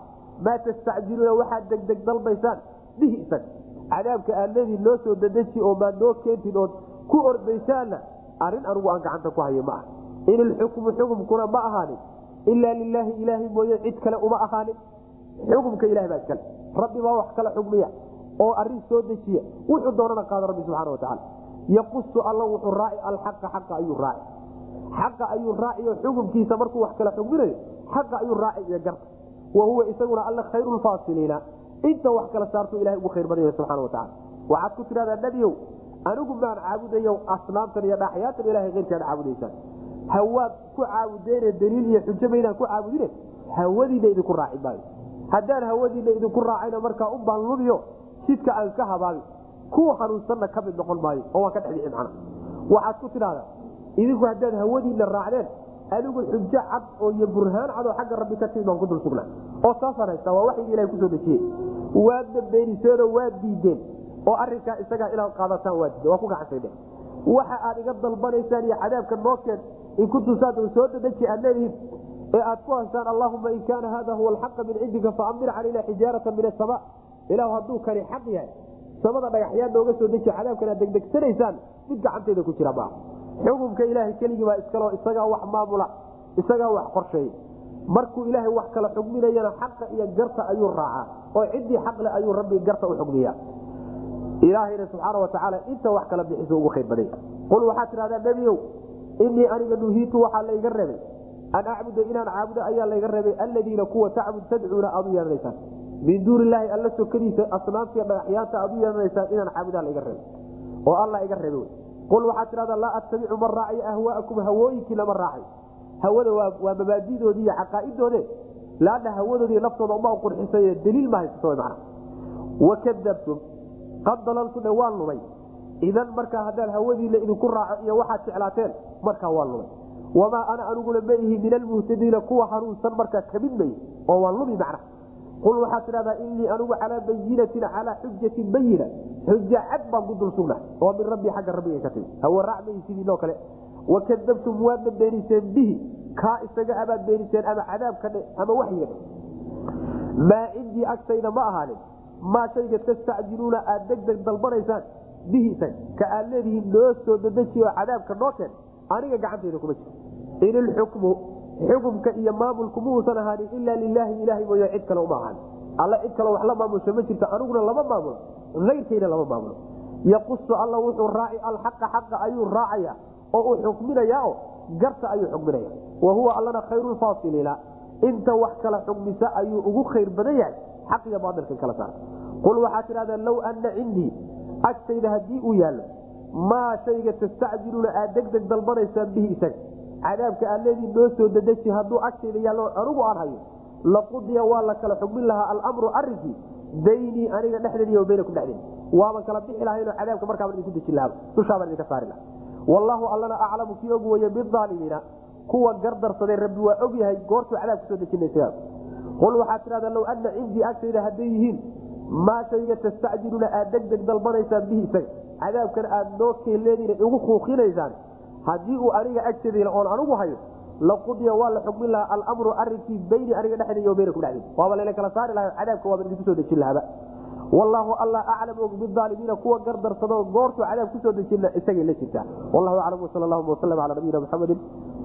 Maa tastacjiluuna waxaad degdeg dalbaysaan. Bihi isaga cadaabka aad leediin noo soo dadeji oo maad noo keentin ood ku ordaysaanna arrin anugu aan gacanta ku hayo ma aha. In ilxukmu xukumkuna ma ahaanin ilaa lilaahi ilaahay mooye cid kale uma ahaanin xukumka ilahi baa iskale. Rabbi baa wax kala xugmiya. Oo arrin soo dejiya. Wuxuu doonana qaada rabbi subxana watacaala yaqusu alla wuxuu raaci alxaqa xaqa ayuu raaci. Xaqa ayuu raaciyo xukumkiisa markuu wax kala xugminayo xaqa ayuu raaci iyo garta wa huwa isaguna alla khayru lfaasiliina inta wax kala saartu ilahay ugu khayr badanya subxana watacaala waxaad ku tidhahdaa nebiyow anigu maan caabudayo asnaamtan iyo dhaxyaatan ilahay keyrkaad caabudaysaan. Hawaad ku caabudeene daliil iyo xujo maynaan ku caabudine hawadiina idinku raaci maayo. Haddaan hawadiina idinku raacayna markaa u baanlubiyo jidka aan ka habaabi kuwa hanuunsanna ka mid noqon maayo oo waan ka dhexdhixi macna waxaad ku tidhahdaa idinku haddaad hawadiina raacdeen anigu xujo cad oo iyo burhaan cad oo xagga rabbi ka timid baan ku dul sugnaa. Oo saasaan haystaa waa waxyigi ilahay ku soo dejiyey waadna beeniseenoo waad diideen oo arinkaa isagaa inaad qaadataan waa diideen waa ku gacansaydhe waxa aad iga dalbanaysaan iyo cadaabka noo keen in kuntusaad soo dadeji aad leedihiin ee aad ku haystaan allahuma in kaana hada huwa alxaqa min cindika faamdir calayna xijaarata min asama ilahu hadduu kani xaq yahay samada dhagaxyaa nooga soo deji cadaabkan aad degdegsanaysaan mid gacantayda ku jira maaha xukumka ilaahay keligii baa iskaloo isagaa wax maamula isagaa wax qorsheey markuu ilaahay wax kala xugminayana xaqa iyo garta ayuu raacaa oo ciddii xaqle ayuu rabbi garta u xugmiya ilaahayna subxaana watacaala inta wax kala bixiso ugu khayr badanya qul waxaad tidhahdaa nebiyow inii aniga nuhiitu waxaa layga reebay an acbuda inaan caabudo ayaa layga reebay aladiina kuwa tacbud tadcuuna aad u yeelanaysaan min duuni ilaahi alla sokadiisa asnaamtiiyo dhagaxyaanta aad u yeelanaysaan inaan caabudaa layga reebay oo alla iga reebay qul waxaad tidhahdaa laa attabicu ma raacayo ahwaa'akum hawooyinkii lama raacay. Hawada waa mabaadidoodii iyo caqaa'idoode laana hawadoodii naftooda uma qurxisay daliil ma haysato mana wakadabtum qad dalaltune waan lumay. Idan markaa haddaan hawadiina idinku raaco iyo waxaad jeclaateen markaa waan lumay. Wamaa ana aniguna ma ihi min almuhtadiina kuwa hanuunsan markaa ka mid may oo waan lumi macna qul waxaad tidhahdaa inii anigu calaa bayinatin calaa xujatin bayina xuja cad baan ku dul sugna oo min rabbi xagga rabbiga ka timi hawa raacmay sidiinoo kale wakadabtum waadna beeniseen bihi kaa isaga abaad beeniseen ama cadaabka dhe ama waxyiga dhe maa cindii agtayda ma ahaanin maa shayga tastacjiluuna aad degdeg dalbanaysaan bihi isaga ka aad leedihiin noo soo dadeji oo cadaabka noo keen aniga gacantayda kuma jiro in ilxukmu xukumka iyo maamulku muusan ahaanin ilaa lilaahi ilaahay mooye cid kale uma ahaanin alla cid kale wax la maamusha ma jirto aniguna lama maamulo. Ayrkayna lama maamulo. Yaqusu alla wuxuu raaci alxaqa xaqa ayuu raacaya oo uu xukminayaao garta ayuu xukminaya wa huwa allana khayru lfaasiliina inta wax kala xugmisa ayuu ugu khayr badan yahay xaq iyo baailka kala saar. Qul waxaad tidhahdaa low ana cindii agtayda haddii uu yaallo maa shayga tastacjiluuna aad degdeg dalbanaysaan bihi isaga cadaabka aad leedii noo soo dadeji hadduu agtayda yaallo anigu aan hayo laqudiya waa la kala xugmin lahaa alamru arinkii baynii aniga dhexdeediiy baynakum dhexdeedi waaban kala bixi lahaynoo cadaabka markaabaan idinku dejin lahaa dushaabaan idinka saari laha wallaahu allana aclamu kii og weye biaalimiina kuwa gardarsaday rabbi waa og yahay goortuu cadaab ku soo dejinaysa. Qul waxaad tidhahdaa low ana cindii agtayda hadday yihiin maa shayga tastacjiluuna aad degdeg dalbanaysaan bihi isaga. Cadaabkan aad noo keeleediina igu kuukinaysaan haddii uu aniga agtadiina oon anigu hayo laqudiya waa la xukmin lahaa alamru arinkii bayni aniga dhexdeeda baynaku dhexdeeda. Waaba layna kala saari laha cadaabka waaba idinku soo dejin lahaba wallaahu alla aclam og bidaalimiina kuwa gardarsado goortuu cadaab ku soo dejina isagay la jirtaa. Wallahu aclam wsal allahuma waslm ala nabiyina muxamedi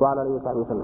wala alihi wasabi waslm